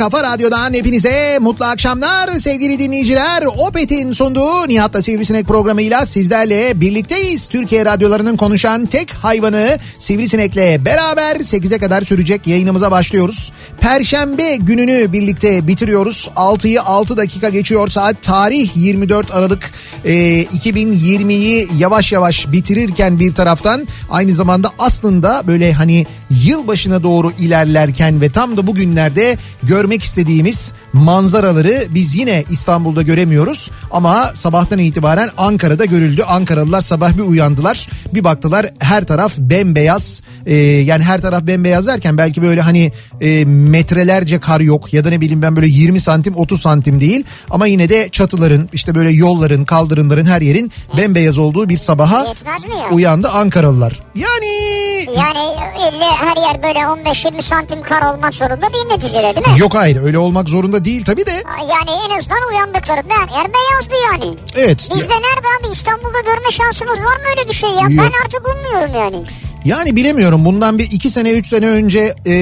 kafa radyodan hepinize mutlu akşamlar sevgili dinleyiciler. Opet'in sunduğu Nihat'la Sivrisinek programıyla sizlerle birlikteyiz. Türkiye radyolarının konuşan tek hayvanı Sivrisinek'le beraber 8'e kadar sürecek yayınımıza başlıyoruz. Perşembe gününü birlikte bitiriyoruz. 6'yı 6 dakika geçiyor saat. Tarih 24 Aralık e, 2020'yi yavaş yavaş bitirirken bir taraftan aynı zamanda aslında böyle hani yılbaşına doğru ilerlerken ve tam da bugünlerde görmek istediğimiz manzaraları biz yine İstanbul'da göremiyoruz ama sabahtan itibaren Ankara'da görüldü. Ankaralılar sabah bir uyandılar bir baktılar her taraf bembeyaz Ee, yani her taraf bembeyaz derken belki böyle hani e, metrelerce kar yok ya da ne bileyim ben böyle 20 santim 30 santim değil ama yine de çatıların işte böyle yolların kaldırımların her yerin bembeyaz olduğu bir sabaha uyandı Ankaralılar. Yani Yani öyle her yer böyle 15-20 santim kar olmak zorunda değil neticede değil mi? Yok hayır öyle olmak zorunda değil tabii de. Yani en azından uyandıklarında her yer beyazdı yani. Evet. Biz de nerede abi İstanbul'da görme şansımız var mı öyle bir şey ya? Yok. Ben artık ummuyorum yani. Yani bilemiyorum bundan bir iki sene üç sene önce e,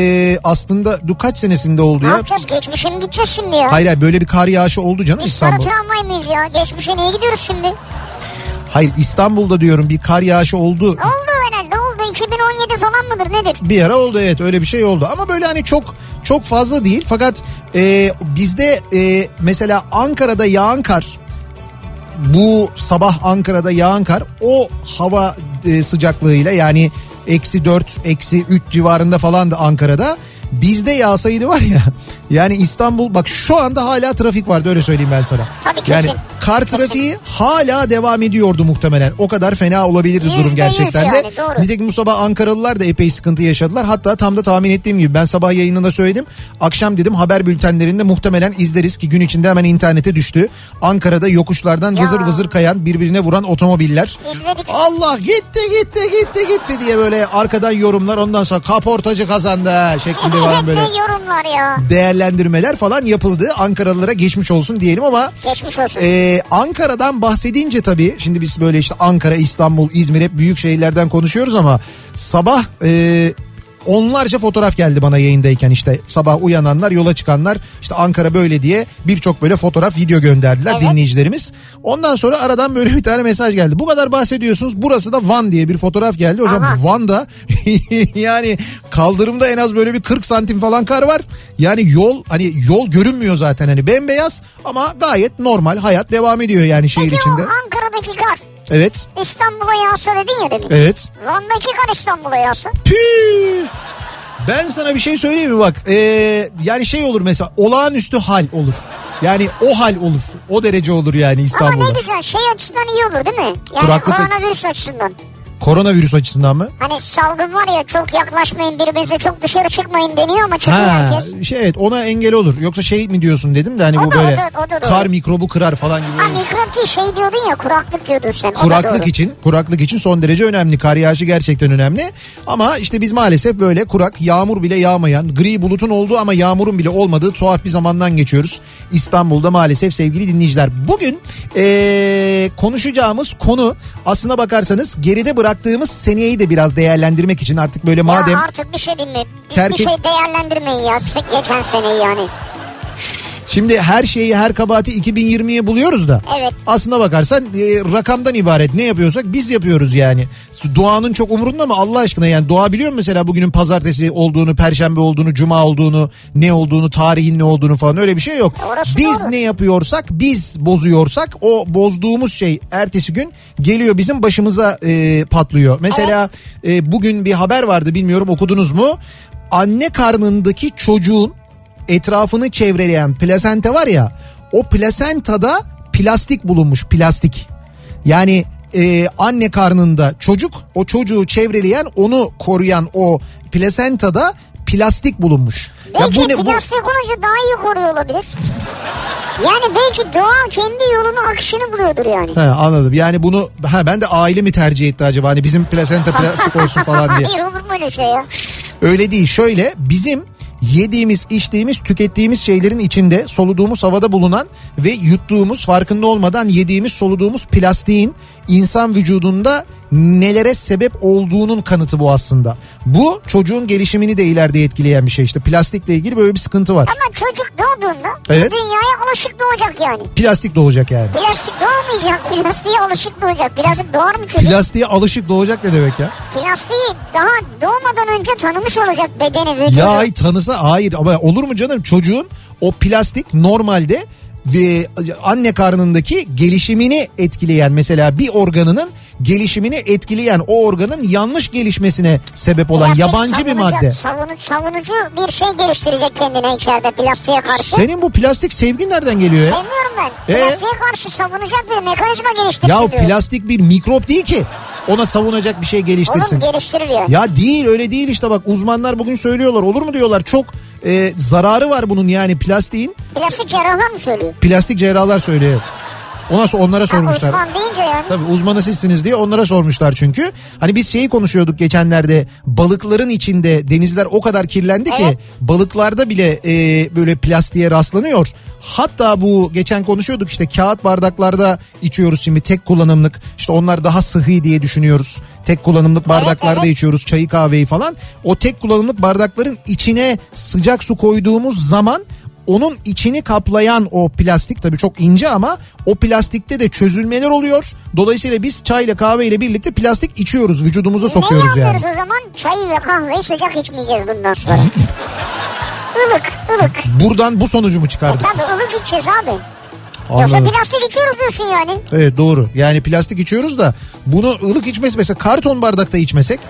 aslında dur kaç senesinde oldu Ne ya? yapacağız? Geçmişe mi gideceğiz şimdi ya? Hayır hayır, böyle bir kar yağışı oldu canım Biz İstanbul. tramvay mıyız ya? Geçmişe niye gidiyoruz şimdi? Hayır İstanbul'da diyorum bir kar yağışı oldu. Oldu herhalde oldu. 2017 falan mıdır nedir? Bir ara oldu evet öyle bir şey oldu ama böyle hani çok çok fazla değil fakat e, bizde e, mesela Ankara'da yağan kar bu sabah Ankara'da yağan kar o hava e, sıcaklığıyla yani eksi 4 eksi 3 civarında falan da Ankara'da. Bizde yağsaydı var ya yani İstanbul bak şu anda hala trafik vardı öyle söyleyeyim ben sana. Tabii, kesin. Yani kar trafiği hala devam ediyordu muhtemelen. O kadar fena olabilirdi Yüzde durum gerçekten de. yani, doğru. Nitekim bu sabah Ankaralılar da epey sıkıntı yaşadılar. Hatta tam da tahmin ettiğim gibi ben sabah yayınında söyledim. Akşam dedim haber bültenlerinde muhtemelen izleriz ki gün içinde hemen internete düştü. Ankara'da yokuşlardan Ya. vızır vızır kayan birbirine vuran otomobiller. İzledik. Allah gitti gitti gitti gitti diye böyle arkadan yorumlar ondan sonra kaportacı kazandı şeklinde Evet böyle ne yorumlar ya. Değerlendirmeler falan yapıldı. Ankaralılara geçmiş olsun diyelim ama Geçmiş olsun. ee, Ankara'dan bahsedince tabii şimdi biz böyle işte Ankara, İstanbul, İzmir hep büyük şehirlerden konuşuyoruz ama sabah e, onlarca fotoğraf geldi bana yayındayken işte sabah uyananlar yola çıkanlar işte Ankara böyle diye birçok böyle fotoğraf video gönderdiler Evet. dinleyicilerimiz. Ondan sonra aradan böyle bir tane mesaj geldi. Bu kadar bahsediyorsunuz burası da Van diye bir fotoğraf geldi. Hocam Aha. Van'da yani kaldırımda en az böyle bir 40 santim falan kar var. Yani yol hani yol görünmüyor zaten hani bembeyaz ama gayet normal hayat devam ediyor yani şehir Peki içinde. o Ankara'daki kar Evet. İstanbul'a yağsa dedin ya demin. Evet. Van'daki kar İstanbul'a yağsa. Püh! Ben sana bir şey söyleyeyim mi bak. Ee, yani şey olur mesela olağanüstü hal olur. Yani o hal olur. O derece olur yani Ama İstanbul'da. ne güzel şey açısından iyi olur değil mi? Yani Kuraklık- koronavirüs açısından. Koronavirüs açısından mı? Hani salgın var ya çok yaklaşmayın birbirinize çok dışarı çıkmayın deniyor ama çıkıyor Ha, herkes. şey evet ona engel olur. Yoksa şey mi diyorsun dedim de hani O bu da, o böyle da, o da doğru. kar mikrobu kırar falan gibi. Ha mikrop değil şey diyordun ya kuraklık diyordun sen. O Kuraklık için kuraklık için son derece önemli. Kar yağışı gerçekten önemli. Ama işte biz maalesef böyle kurak, yağmur bile yağmayan, gri bulutun olduğu ama yağmurun bile olmadığı tuhaf bir zamandan geçiyoruz. İstanbul'da maalesef sevgili dinleyiciler. Bugün ee, konuşacağımız konu aslına bakarsanız geride bıraktığımız seneyi de biraz değerlendirmek için artık böyle madem Ya artık bir şey değil mi? Bir, Terk bir şey değerlendirmeyin ya geçen seneyi yani. Şimdi her şeyi her kabahati 2020'ye buluyoruz da. Evet. Aslına bakarsan e, rakamdan ibaret ne yapıyorsak biz yapıyoruz yani. Doğanın çok umurunda mı Allah aşkına yani doğa biliyor mu mesela bugünün pazartesi olduğunu, perşembe olduğunu, cuma olduğunu, ne olduğunu, tarihin ne olduğunu falan öyle bir şey yok. Orası biz doğru. ne yapıyorsak, biz bozuyorsak o bozduğumuz şey ertesi gün geliyor bizim başımıza e, patlıyor. Mesela e, bugün bir haber vardı bilmiyorum okudunuz mu? Anne karnındaki çocuğun etrafını çevreleyen plasenta var ya o plasentada plastik bulunmuş plastik. Yani e, anne karnında çocuk o çocuğu çevreleyen onu koruyan o plasentada plastik bulunmuş. Belki bu ne- bu- plastik olunca daha iyi koruyor olabilir. Yani belki doğa kendi yolunu akışını buluyordur yani. He, anladım. Yani bunu ha ben de aile mi tercih etti acaba? Hani bizim plasenta plastik olsun falan diye. Hayır olur mu öyle şey ya? Öyle değil. Şöyle bizim yediğimiz, içtiğimiz, tükettiğimiz şeylerin içinde soluduğumuz havada bulunan ve yuttuğumuz farkında olmadan yediğimiz, soluduğumuz plastiğin insan vücudunda nelere sebep olduğunun kanıtı bu aslında. Bu çocuğun gelişimini de ileride etkileyen bir şey. İşte plastikle ilgili böyle bir sıkıntı var. Ama çocuk doğduğunda Evet. dünyaya alışık doğacak yani. Plastik doğacak yani. Plastik doğmayacak. Plastiğe alışık doğacak. Plastik doğar mı çocuk? Plastiğe alışık doğacak ne demek ya? Plastiği daha doğmadan önce tanımış olacak bedeni vücudu. Ya ay tanısa hayır ama olur mu canım çocuğun o plastik normalde ve anne karnındaki gelişimini etkileyen mesela bir organının gelişimini etkileyen o organın yanlış gelişmesine sebep olan Plastik yabancı bir savunucu- madde. Savunu, savunucu bir şey geliştirecek kendine içeride plastiğe karşı. Senin bu plastik sevgin nereden geliyor ya? Sevmiyorum ben. Ee? Plastiğe karşı savunacak bir mekanizma geliştirsin Ya diyorum. plastik bir mikrop değil ki. Ona savunacak bir şey geliştirsin. Oğlum geliştirir ya. Ya değil öyle değil işte bak uzmanlar bugün söylüyorlar olur mu diyorlar çok e, zararı var bunun yani plastiğin Plastik cerrahlar mı söylüyor? plastik cerrahlar söylüyor. Ona onlara Ha, sormuşlar. uzman deyince yani. Tabii uzmanı sizsiniz diye onlara sormuşlar çünkü. Hani biz şeyi konuşuyorduk geçenlerde balıkların içinde denizler o kadar kirlendi ki Evet. balıklarda bile e, böyle plastiğe rastlanıyor. Hatta bu geçen konuşuyorduk işte kağıt bardaklarda içiyoruz şimdi tek kullanımlık işte onlar daha sıhhi diye düşünüyoruz. Tek kullanımlık bardaklarda evet. içiyoruz çayı kahveyi falan. O tek kullanımlık bardakların içine sıcak su koyduğumuz zaman onun içini kaplayan o plastik tabii çok ince ama o plastikte de çözülmeler oluyor. Dolayısıyla biz çayla kahveyle birlikte plastik içiyoruz vücudumuza sokuyoruz ne yani. yapıyoruz o zaman? Çayı ve kahveyi sıcak içmeyeceğiz bundan sonra. ılık ılık. Buradan bu sonucu mu çıkardık? Tabii ılık içeceğiz abi. Yoksa Anladım. plastik içiyoruz diyorsun yani. Evet doğru. Yani plastik içiyoruz da bunu ılık içmesi mesela karton bardakta içmesek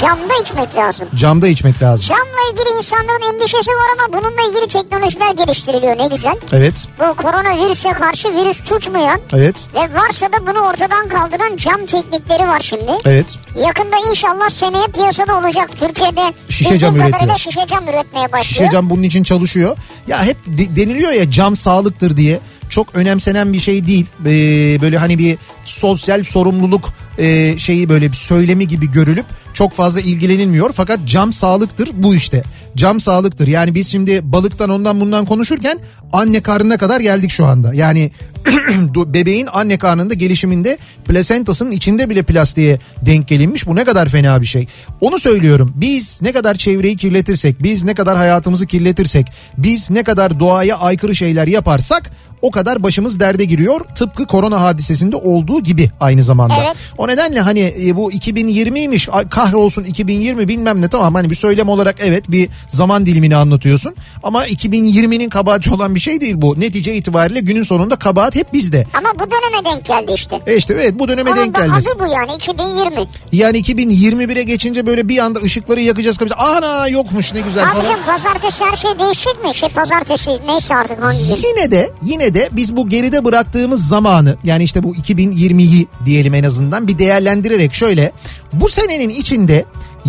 Camda içmek lazım. camda içmek lazım. Camla ilgili insanların endişesi var ama bununla ilgili teknolojiler geliştiriliyor ne güzel. Evet. Bu koronavirüse karşı virüs tutmayan Evet. ve varsa da bunu ortadan kaldıran cam teknikleri var şimdi. Evet. Yakında inşallah seneye piyasada olacak. Türkiye'de Şişe cam üretiyor. Şişe cam üretmeye başlıyor. Şişe cam bunun için çalışıyor. Ya hep de- deniliyor ya cam sağlıktır diye. Çok önemsenen bir şey değil. Ee, böyle hani bir sosyal sorumluluk e, şeyi böyle bir söylemi gibi görülüp çok fazla ilgilenilmiyor. Fakat cam sağlıktır bu işte. Cam sağlıktır. Yani biz şimdi balıktan ondan bundan konuşurken anne karnına kadar geldik şu anda. Yani bebeğin anne karnında gelişiminde plasentasının içinde bile plastiğe denk gelinmiş. Bu ne kadar fena bir şey. Onu söylüyorum. Biz ne kadar çevreyi kirletirsek, biz ne kadar hayatımızı kirletirsek, biz ne kadar doğaya aykırı şeyler yaparsak o kadar başımız derde giriyor. Tıpkı korona hadisesinde olduğu gibi aynı zamanda. Evet. O nedenle hani e, bu 2020'ymiş ay, kahrolsun 2020 bilmem ne tamam hani bir söylem olarak evet bir zaman dilimini anlatıyorsun. Ama 2020'nin kabahati olan bir şey değil bu. Netice itibariyle günün sonunda kabahat hep bizde. Ama bu döneme denk geldi işte. E işte evet bu döneme Onun denk gelmesi. adı bu yani 2020. Yani 2021'e geçince böyle bir anda ışıkları yakacağız. Ana yokmuş ne güzel falan. Abicim pazartesi her şey değişecek mi? Şey pazartesi neyse artık hangi gün. Yine de yine de biz bu geride bıraktığımız zamanı yani işte bu 2020'yi diyelim en azından bir değerlendirerek şöyle bu senenin içinde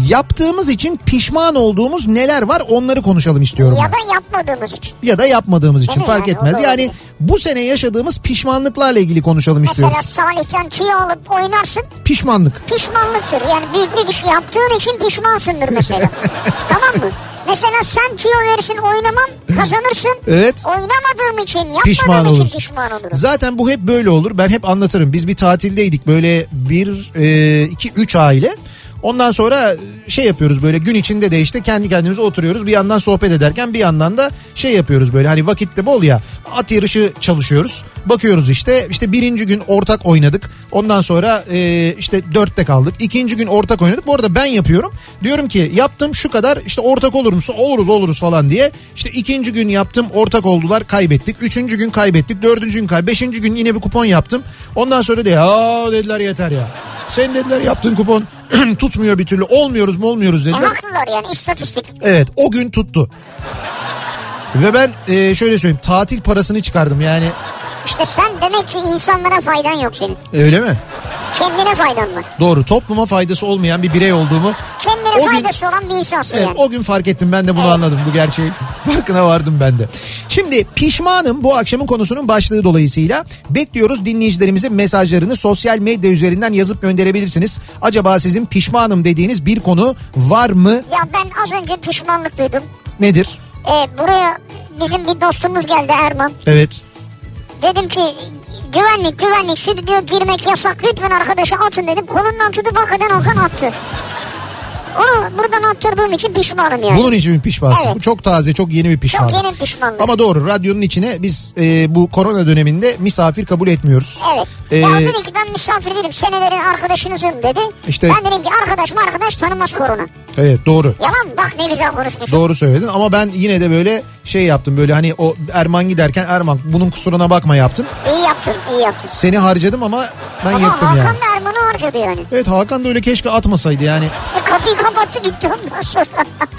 yaptığımız için pişman olduğumuz neler var onları konuşalım istiyorum. Ya ben. da yapmadığımız için. Ya da yapmadığımız için Değil fark yani? Etmez. Yani bu sene yaşadığımız pişmanlıklarla ilgili konuşalım Mesela istiyoruz. Salih'ten tüyo alıp oynarsın Pişmanlık. pişmanlıktır. Yani büyük bir iş yaptığın için pişmansındır mesela. tamam mı? Mesela sen tüyo verirsin oynamam kazanırsın. Evet. Oynamadığım için yapmadığım Pişman için olursun. pişman olurum. Zaten bu hep böyle olur. Ben hep anlatırım. Biz bir tatildeydik böyle bir, e, iki, üç aile. Ondan sonra şey yapıyoruz böyle gün içinde de işte kendi kendimize oturuyoruz. Bir yandan sohbet ederken bir yandan da şey yapıyoruz böyle hani vakitte bol ya at yarışı çalışıyoruz. Bakıyoruz işte işte birinci gün ortak oynadık. Ondan sonra e, işte dörtte kaldık. İkinci gün ortak oynadık. Bu arada ben yapıyorum. Diyorum ki yaptım şu kadar işte ortak olur musun? Oluruz oluruz falan diye. İşte ikinci gün yaptım ortak oldular kaybettik. Üçüncü gün kaybettik. Dördüncü gün kaybettik. Beşinci gün yine bir kupon yaptım. Ondan sonra de ya dediler yeter ya. Sen dediler yaptığın kupon tutmuyor bir türlü. Olmuyoruz mu olmuyoruz dediler. haklılar yani istatistik. Evet o gün tuttu. Ve ben e, şöyle söyleyeyim tatil parasını çıkardım yani İşte sen demek ki insanlara faydan yok senin. öyle mi? Kendine faydan var. Doğru topluma faydası olmayan bir birey olduğumu Kendine O gün- faydası olan bir insansın Evet, yani. o gün fark ettim ben de bunu Evet. anladım bu gerçeği. Farkına vardım ben de. Şimdi pişmanım bu akşamın konusunun başlığı dolayısıyla bekliyoruz dinleyicilerimizin mesajlarını sosyal medya üzerinden yazıp gönderebilirsiniz. Acaba sizin pişmanım dediğiniz bir konu var mı? Ya ben az önce pişmanlık duydum. Nedir? Ee, buraya bizim bir dostumuz geldi Erman. Evet. Dedim ki güvenlik güvenlik stüdyo girmek yasak lütfen arkadaşı atın dedim. Kolundan tutup hakikaten Okan attı. Onu buradan attırdığım için pişmanım yani. Bunun için pişmansın? Evet. Bu çok taze, çok yeni bir pişmanlık. Çok yeni pişmanlık. Ama doğru radyonun içine biz e, bu korona döneminde misafir kabul etmiyoruz. Evet. Ee, ya dedi ki ben misafir değilim senelerin arkadaşınızım dedi. İşte- Ben dedim ki arkadaş mı arkadaş tanımaz korona. Evet doğru. Yalan? Bak ne güzel konuşmuş. Doğru söyledin ama ben yine de böyle şey yaptım böyle hani o Erman giderken Erman bunun kusuruna bakma yaptım. İyi yaptın iyi yaptın. Seni harcadım ama ben Ama yaktım Hakan yani. da Erman'ı harcadı yani. Evet Hakan da öyle keşke atmasaydı yani. Kapıyı kapattı gitti ondan sonra.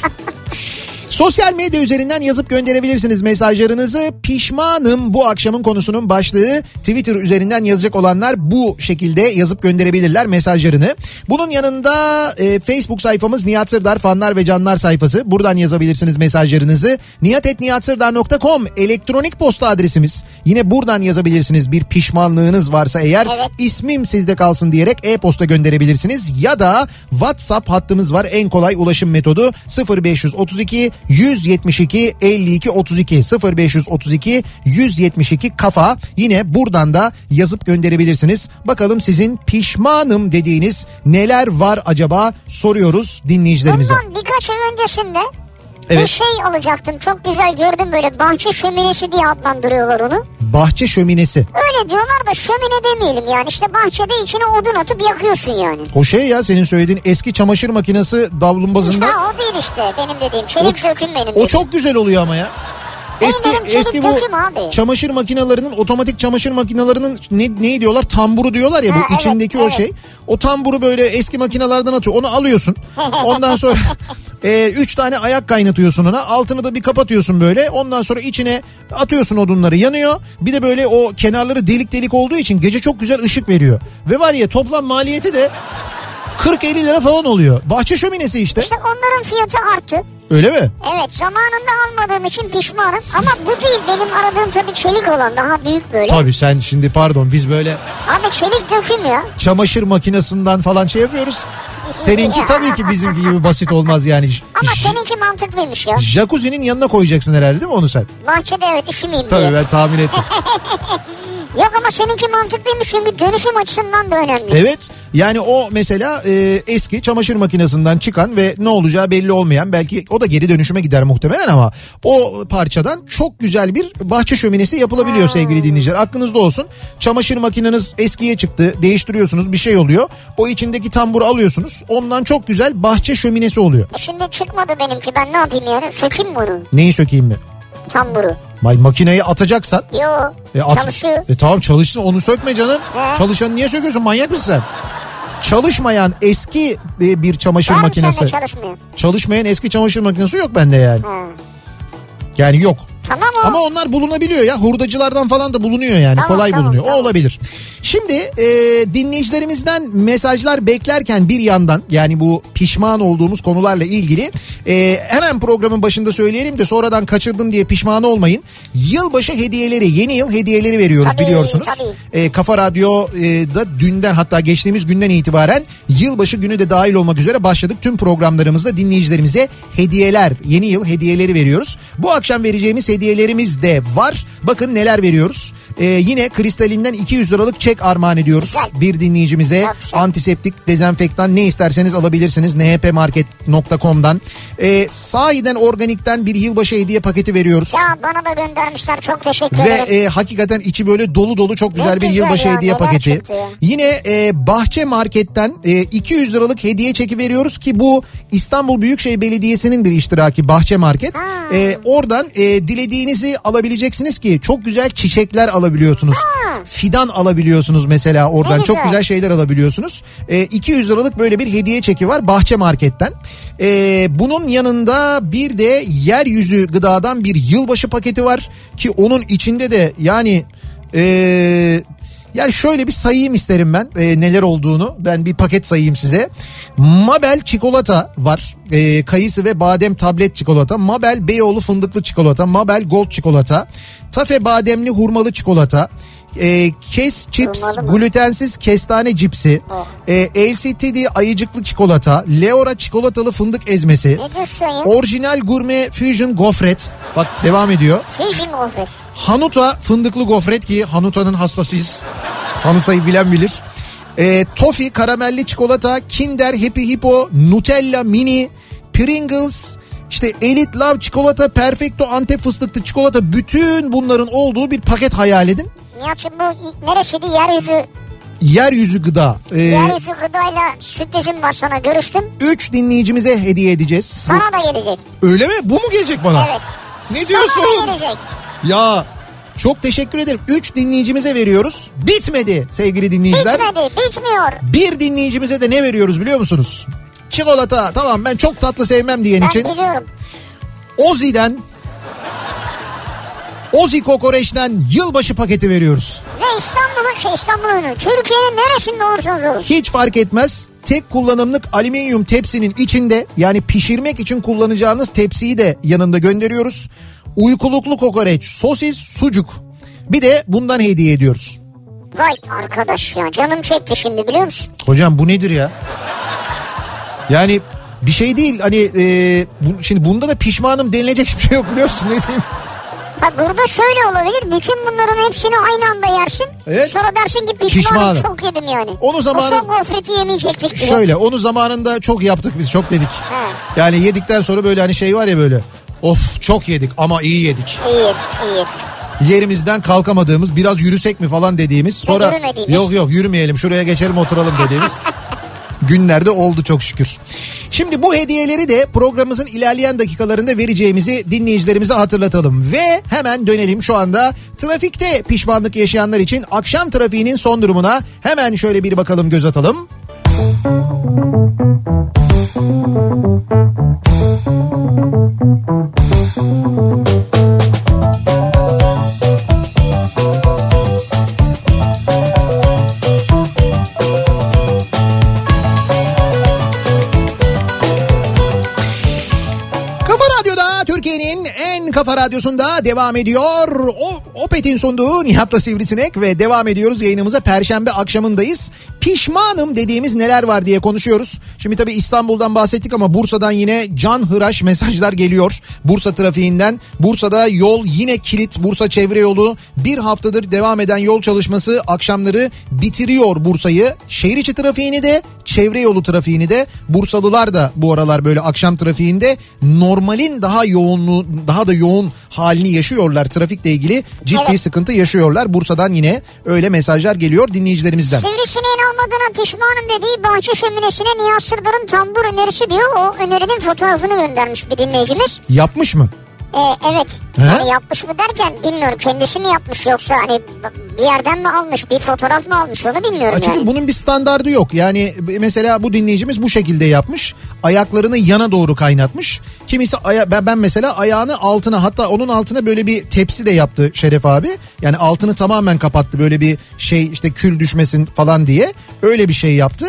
Sosyal medya üzerinden yazıp gönderebilirsiniz mesajlarınızı. Pişmanım bu akşamın konusunun başlığı. Twitter üzerinden yazacak olanlar bu şekilde yazıp gönderebilirler mesajlarını. Bunun yanında e, Facebook sayfamız Nihat Sırdar fanlar ve canlar sayfası. Buradan yazabilirsiniz mesajlarınızı. nihatetnihatsırdar.com elektronik posta adresimiz. Yine buradan yazabilirsiniz bir pişmanlığınız varsa eğer. Evet. ismim sizde kalsın diyerek e-posta gönderebilirsiniz. Ya da WhatsApp hattımız var en kolay ulaşım metodu 0532 172 52 32 0532 172 kafa yine buradan da yazıp gönderebilirsiniz. Bakalım sizin pişmanım dediğiniz neler var acaba soruyoruz dinleyicilerimize. Bundan birkaç ay öncesinde Evet. bir şey alacaktım. Çok güzel gördüm böyle bahçe şöminesi diye adlandırıyorlar onu. Bahçe şöminesi. Öyle diyorlar da şömine demeyelim yani. İşte bahçede içine odun atıp yakıyorsun yani. O şey ya senin söylediğin eski çamaşır makinesi davlumbazında. Ya o değil işte benim dediğim. Çelik O- döküm benim O dediğim. çok güzel oluyor ama ya. Eski benim eski bu abi. çamaşır makinelerinin otomatik çamaşır makinelerinin ne, ne diyorlar tamburu diyorlar ya bu Ha, evet, içindeki o evet. şey. O tamburu böyle eski makinelerden atıyor. Onu alıyorsun. Ondan sonra e, üç tane ayak kaynatıyorsun ona. Altını da bir kapatıyorsun böyle. Ondan sonra içine atıyorsun odunları yanıyor. Bir de böyle o kenarları delik delik olduğu için gece çok güzel ışık veriyor. Ve var ya toplam maliyeti de 40-50 lira falan oluyor. Bahçe şöminesi işte. İşte onların fiyatı arttı. Öyle mi? Evet zamanında almadığım için pişmanım. Ama bu değil benim aradığım tabii çelik olan daha büyük böyle. Tabii sen şimdi pardon biz böyle Abi çelik döküm ya. çamaşır makinesinden falan şey yapıyoruz. Seninki tabii ki bizimki gibi basit olmaz yani. Ama seninki mantıklıymış ya. Jacuzzi'nin yanına koyacaksın herhalde değil mi onu sen? Bahçede evet üşümeyeyim Tabii diye. ben tahmin ettim. Yok ama seninki mantıklıymış çünkü dönüşüm açısından da önemli. Evet yani o mesela e, eski çamaşır makinesinden çıkan ve ne olacağı belli olmayan belki o da geri dönüşüme gider muhtemelen ama o parçadan çok güzel bir bahçe şöminesi yapılabiliyor sevgili dinleyiciler. Aklınızda olsun çamaşır makineniz eskiye çıktı değiştiriyorsunuz bir şey oluyor. O içindeki tamburu alıyorsunuz ondan çok güzel bahçe şöminesi oluyor. E Şimdi çıkmadı benimki ben ne yapayım yani? Sökeyim onu? Neyi sökeyim mi? Tamburu. May makineyi atacaksan Yo E at- çalışıyor. E tamam çalışsın onu sökme canım. He. Çalışanı niye söküyorsun manyak mısın sen? Çalışmayan eski e, bir çamaşır Var makinesi. sende çalışmıyor? Çalışmayan eski çamaşır makinesi yok bende yani. Ha. Yani yok. Tamam o. Ama onlar bulunabiliyor ya. Hurdacılardan falan da bulunuyor yani. Tamam, Kolay tamam, bulunuyor. tamam. O olabilir. Şimdi e, dinleyicilerimizden mesajlar beklerken bir yandan yani bu pişman olduğumuz konularla ilgili e, hemen programın başında söyleyelim de sonradan kaçırdım diye pişman olmayın. Yılbaşı hediyeleri, yeni yıl hediyeleri veriyoruz Tabii, biliyorsunuz. tabii. E, Kafa Radyo'da dünden hatta geçtiğimiz günden itibaren yılbaşı günü de dahil olmak üzere başladık. Tüm programlarımızda dinleyicilerimize hediyeler, yeni yıl hediyeleri veriyoruz. Bu akşam vereceğimiz hediyelerimiz de var. Bakın neler veriyoruz. E, yine Kristal'inden 200 liralık çek armağan ediyoruz. Bir dinleyicimize antiseptik, dezenfektan ne isterseniz alabilirsiniz nhpmarket.com'dan. E, sahiden organikten bir yılbaşı hediye paketi veriyoruz. Ya bana da göndermişler çok teşekkür Ve ederim. e, hakikaten içi böyle dolu dolu çok güzel Ne bir güzel yılbaşı ya, hediye paketi. Yine e, Bahçe Market'ten e, 200 liralık hediye çeki veriyoruz ki bu İstanbul Büyükşehir Belediyesi'nin bir iştiraki Bahçe Market. E, oradan e, dilediğinizi alabileceksiniz ki çok güzel çiçekler alabiliyorsunuz. Fidan alabiliyorsunuz mesela oradan. Çok güzel. şeyler alabiliyorsunuz. E, 200 liralık böyle bir hediye çeki var Bahçe Market'ten. E, bunun yanında bir de yeryüzü gıdadan bir yılbaşı paketi var ki onun içinde de yani e, yani şöyle bir sayayım isterim ben e, neler olduğunu. Ben bir paket sayayım size. Mabel çikolata var. E, kayısı ve badem tablet çikolata. Mabel Beyoğlu fındıklı çikolata. Mabel Gold çikolata. Tafe bademli hurmalı çikolata. E, kes chips glutensiz kestane cipsi. Oh. E, LCTD ayıcıklı çikolata. Leora çikolatalı fındık ezmesi. Orijinal gurme fusion gofret. Bak devam ediyor. Fusion gofret. Hanuta fındıklı gofret ki Hanuta'nın hastasıyız. Hanuta'yı bilen bilir. E, Toffee karamelli çikolata, Kinder Happy Hippo, Nutella Mini, Pringles, işte Elite Love çikolata, Perfecto Antep fıstıklı çikolata bütün bunların olduğu bir paket hayal edin. Nihat'cığım bu neresiydi? Yeryüzü, Yeryüzü gıda. E, yeryüzü gıdayla sürprizim var sana görüştüm. üç dinleyicimize hediye edeceğiz. Sana da gelecek. Öyle mi? Bu mu gelecek bana? Evet. Ne diyorsun? Sana da gelecek. Ya çok teşekkür ederim. Üç dinleyicimize veriyoruz. Bitmedi sevgili dinleyiciler. Bitmedi, bitmiyor. Bir dinleyicimize de ne veriyoruz biliyor musunuz? Çikolata tamam ben çok tatlı sevmem diyen Ben için biliyorum. Ozi'den Ozi Kokoreç'ten yılbaşı paketi veriyoruz. Ve İstanbul'un, şey İstanbul'un, Türkiye'nin neresinde olursanız olun. Hiç fark etmez. Tek kullanımlık alüminyum tepsinin içinde yani pişirmek için kullanacağınız tepsiyi de yanında gönderiyoruz. Uykuluklu kokoreç, sosis, sucuk. Bir de bundan hediye ediyoruz. Vay arkadaş ya canım çekti şimdi biliyor musun? Hocam bu nedir ya? Yani bir şey değil hani e, bu, şimdi bunda da pişmanım denilecek hiçbir şey yok biliyorsun ne diyeyim. Bak burada şöyle olabilir. Bütün bunların hepsini aynı anda yersin. Evet. Sonra dersin ki pişmanım, Pişmanım. çok yedim yani. Onu zamanı- son gofreti yemeyecektik diye. Şöyle onu zamanında çok yaptık biz çok dedik. He. Yani yedikten sonra böyle hani şey var ya böyle of çok yedik ama iyi yedik. İyi yedik, iyi yedik. Yerimizden kalkamadığımız biraz yürüsek mi falan dediğimiz sonra yok yok yürümeyelim şuraya geçelim oturalım dediğimiz günlerde oldu çok şükür. Şimdi bu hediyeleri de programımızın ilerleyen dakikalarında vereceğimizi dinleyicilerimize hatırlatalım. Ve hemen dönelim şu anda trafikte pişmanlık yaşayanlar için akşam trafiğinin son durumuna hemen şöyle bir bakalım göz atalım. Kafa kafa radyosunda devam ediyor. O Opet'in sunduğu Nihat'la Sivrisinek ve devam ediyoruz yayınımıza. Perşembe akşamındayız. Pişmanım dediğimiz neler var diye konuşuyoruz. Şimdi tabii İstanbul'dan bahsettik ama Bursa'dan yine can hıraş mesajlar geliyor. Bursa trafiğinden. Bursa'da yol yine kilit. Bursa çevre yolu bir haftadır devam eden yol çalışması akşamları bitiriyor Bursa'yı. Şehir içi trafiğini de çevre yolu trafiğini de Bursalılar da bu aralar böyle akşam trafiğinde normalin daha yoğunluğu daha da yoğun halini yaşıyorlar trafikle ilgili ciddi Evet. sıkıntı yaşıyorlar. Bursa'dan yine öyle mesajlar geliyor dinleyicilerimizden. Sivrisineğin olmadığına pişmanım dediği bahçe şöminesine Nihat Sırdar'ın tambur önerisi diyor. O önerinin fotoğrafını göndermiş bir dinleyicimiz. Yapmış mı? Ee, evet. He? Yani yapmış mı derken bilmiyorum kendisi mi yapmış yoksa hani bir yerden mi almış bir fotoğraf mı almış onu bilmiyorum Açıkçası yani. bunun bir standardı yok. Yani mesela bu dinleyicimiz bu şekilde yapmış. Ayaklarını yana doğru kaynatmış. Kimisi aya, ben, ben mesela ayağını altına hatta onun altına böyle bir tepsi de yaptı Şeref abi. Yani altını tamamen kapattı böyle bir şey işte kül düşmesin falan diye. Öyle bir şey yaptı.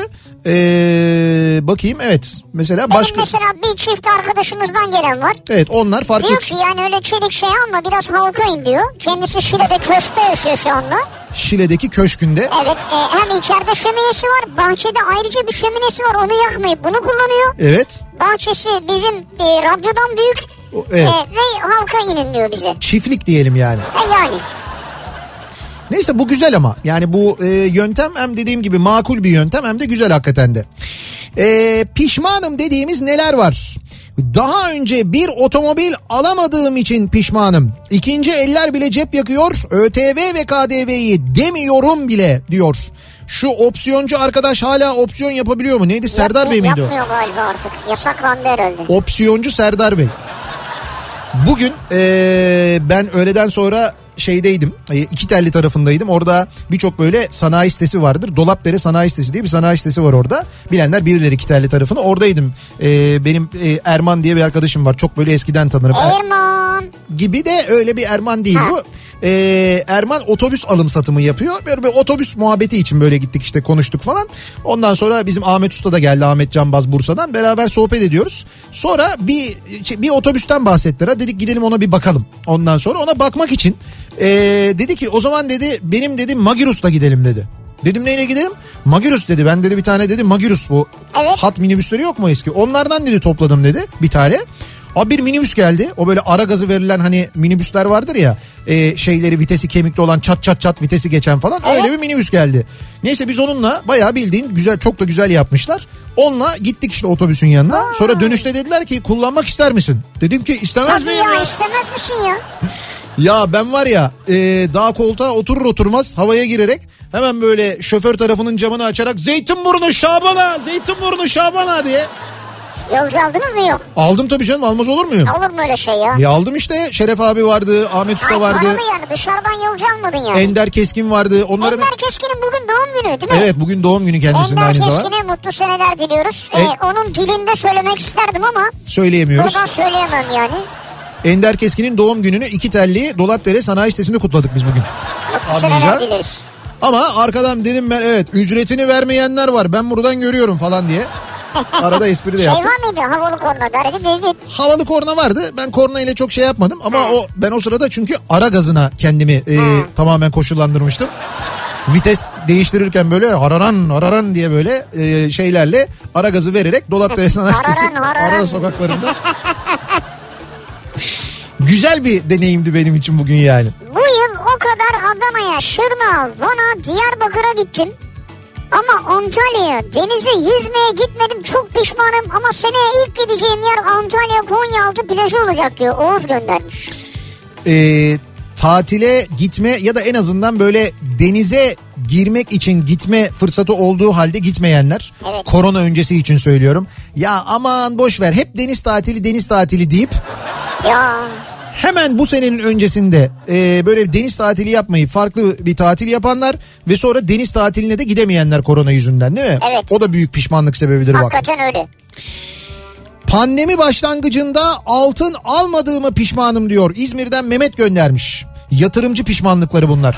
Ee, bakayım evet mesela Benim başka mesela bir çift arkadaşımızdan gelen var. evet onlar farklı Diyor ki yani öyle çelik şey alma biraz halka in diyor. Kendisi Şile'de köşkte yaşıyor şu anda. Şile'deki köşkünde Evet e, hem içeride şöminesi var bahçede ayrıca bir şöminesi var onu yakmayıp bunu kullanıyor. evet Bahçesi bizim e, radyodan büyük O- evet. e, ve halka inin diyor bize. çiftlik diyelim yani. E, yani Neyse bu güzel ama yani bu e, yöntem hem dediğim gibi makul bir yöntem hem de güzel hakikaten de. E, pişmanım dediğimiz neler var? Daha önce bir otomobil alamadığım için pişmanım. İkinci eller bile cep yakıyor. ÖTV ve KDV'yi demiyorum bile diyor. Şu opsiyoncu arkadaş hala opsiyon yapabiliyor mu? Neydi Serdar Bey miydi o? Yapmıyor galiba artık yasaklandı herhalde. Opsiyoncu Serdar Bey. Bugün eee, ben öğleden sonra şeydeydim. e, iki telli tarafındaydım. Orada birçok böyle sanayi sitesi vardır. Dolapdere Sanayi Sitesi diye bir sanayi sitesi var orada. Bilenler bilirler iki telli tarafını. Oradaydım. Eee, benim e, Erman diye bir arkadaşım var. Çok böyle eskiden tanırım. Er- Erman. gibi de öyle bir Erman değil Ha. bu. Ee, Erman otobüs alım satımı yapıyor. Böyle bir otobüs muhabbeti için böyle gittik işte konuştuk falan. Ondan sonra bizim Ahmet Usta da geldi Ahmet Canbaz Bursa'dan. Beraber sohbet ediyoruz. Sonra bir bir otobüsten bahsettiler. Ha, dedik gidelim ona bir bakalım. Ondan sonra ona bakmak için ee, dedi ki o zaman dedi benim dedi Magirus'la gidelim dedi. Dedim neyle gidelim? Magirus dedi. Ben dedi bir tane dedi Magirus bu. Evet. Hat minibüsleri yok mu eski? Onlardan dedi topladım dedi bir tane. Abi bir minibüs geldi. O böyle ara gazı verilen hani minibüsler vardır ya. e, şeyleri vitesi kemikli olan çat çat çat vitesi geçen falan. Evet. Öyle bir minibüs geldi. Neyse biz onunla bayağı bildiğin güzel çok da güzel yapmışlar. Onunla gittik işte otobüsün yanına. Sonra dönüşte dediler ki kullanmak ister misin? Dedim ki istemez Tabii miyim ya ya? istemez misin ya? Ya ben var ya e, daha koltuğa oturur oturmaz havaya girerek hemen böyle şoför tarafının camını açarak Zeytinburnu Şaban'a Zeytinburnu Şaban'a diye Yolcu aldınız mı yok? aldım tabii canım almaz olur muyum? Olur mu öyle şey ya? Ya aldım işte Şeref abi vardı Ahmet Usta Ay, vardı paralı yani dışarıdan yolcu almadın yani. Ender Keskin vardı onların Ender Keskin'in bugün doğum günü değil mi? Evet bugün doğum günü kendisinin Ender aynı zamanda Keskin'e mutlu seneler diliyoruz. E- Ee, onun dilinde söylemek isterdim ama söyleyemiyoruz. buradan söyleyemem yani. Ender Keskin'in doğum gününü iki telli Dolapdere Sanayi Sitesi'nde kutladık biz bugün. Anlayacak. Ama arkadan dedim ben evet ücretini vermeyenler var ben buradan görüyorum falan diye. Arada espri de Şey yaptım. var mıydı havalı korna dedi. Havalı korna vardı. Ben korna ile çok şey yapmadım ama Ha. o ben o sırada çünkü ara gazına kendimi e, tamamen koşullandırmıştım. Vites değiştirirken böyle hararan hararan diye böyle e, şeylerle ara gazı vererek Dolapdere Sanayi Sitesi Hararan, hararan. ara sokaklarında. Güzel bir deneyimdi benim için bugün yani. Bu yıl o kadar Adana'ya, Şırnağa, Van'a, Diyarbakır'a gittim. Ama Antalya'ya denize yüzmeye gitmedim çok pişmanım ama seneye ilk gideceğim yer Antalya Konyaaltı plajı olacak diyor Oğuz göndermiş. e, tatile gitme ya da en azından böyle denize girmek için gitme fırsatı olduğu halde gitmeyenler Evet. korona öncesi için söylüyorum. Ya aman boş ver hep deniz tatili deniz tatili deyip Ya hemen bu senenin öncesinde e, böyle deniz tatili yapmayı farklı bir tatil yapanlar ve sonra deniz tatiline de gidemeyenler korona yüzünden değil mi? Evet. O da büyük pişmanlık sebebidir bak. hakikaten öyle. Pandemi başlangıcında altın almadığımı pişmanım diyor. İzmir'den Mehmet göndermiş. Yatırımcı pişmanlıkları bunlar.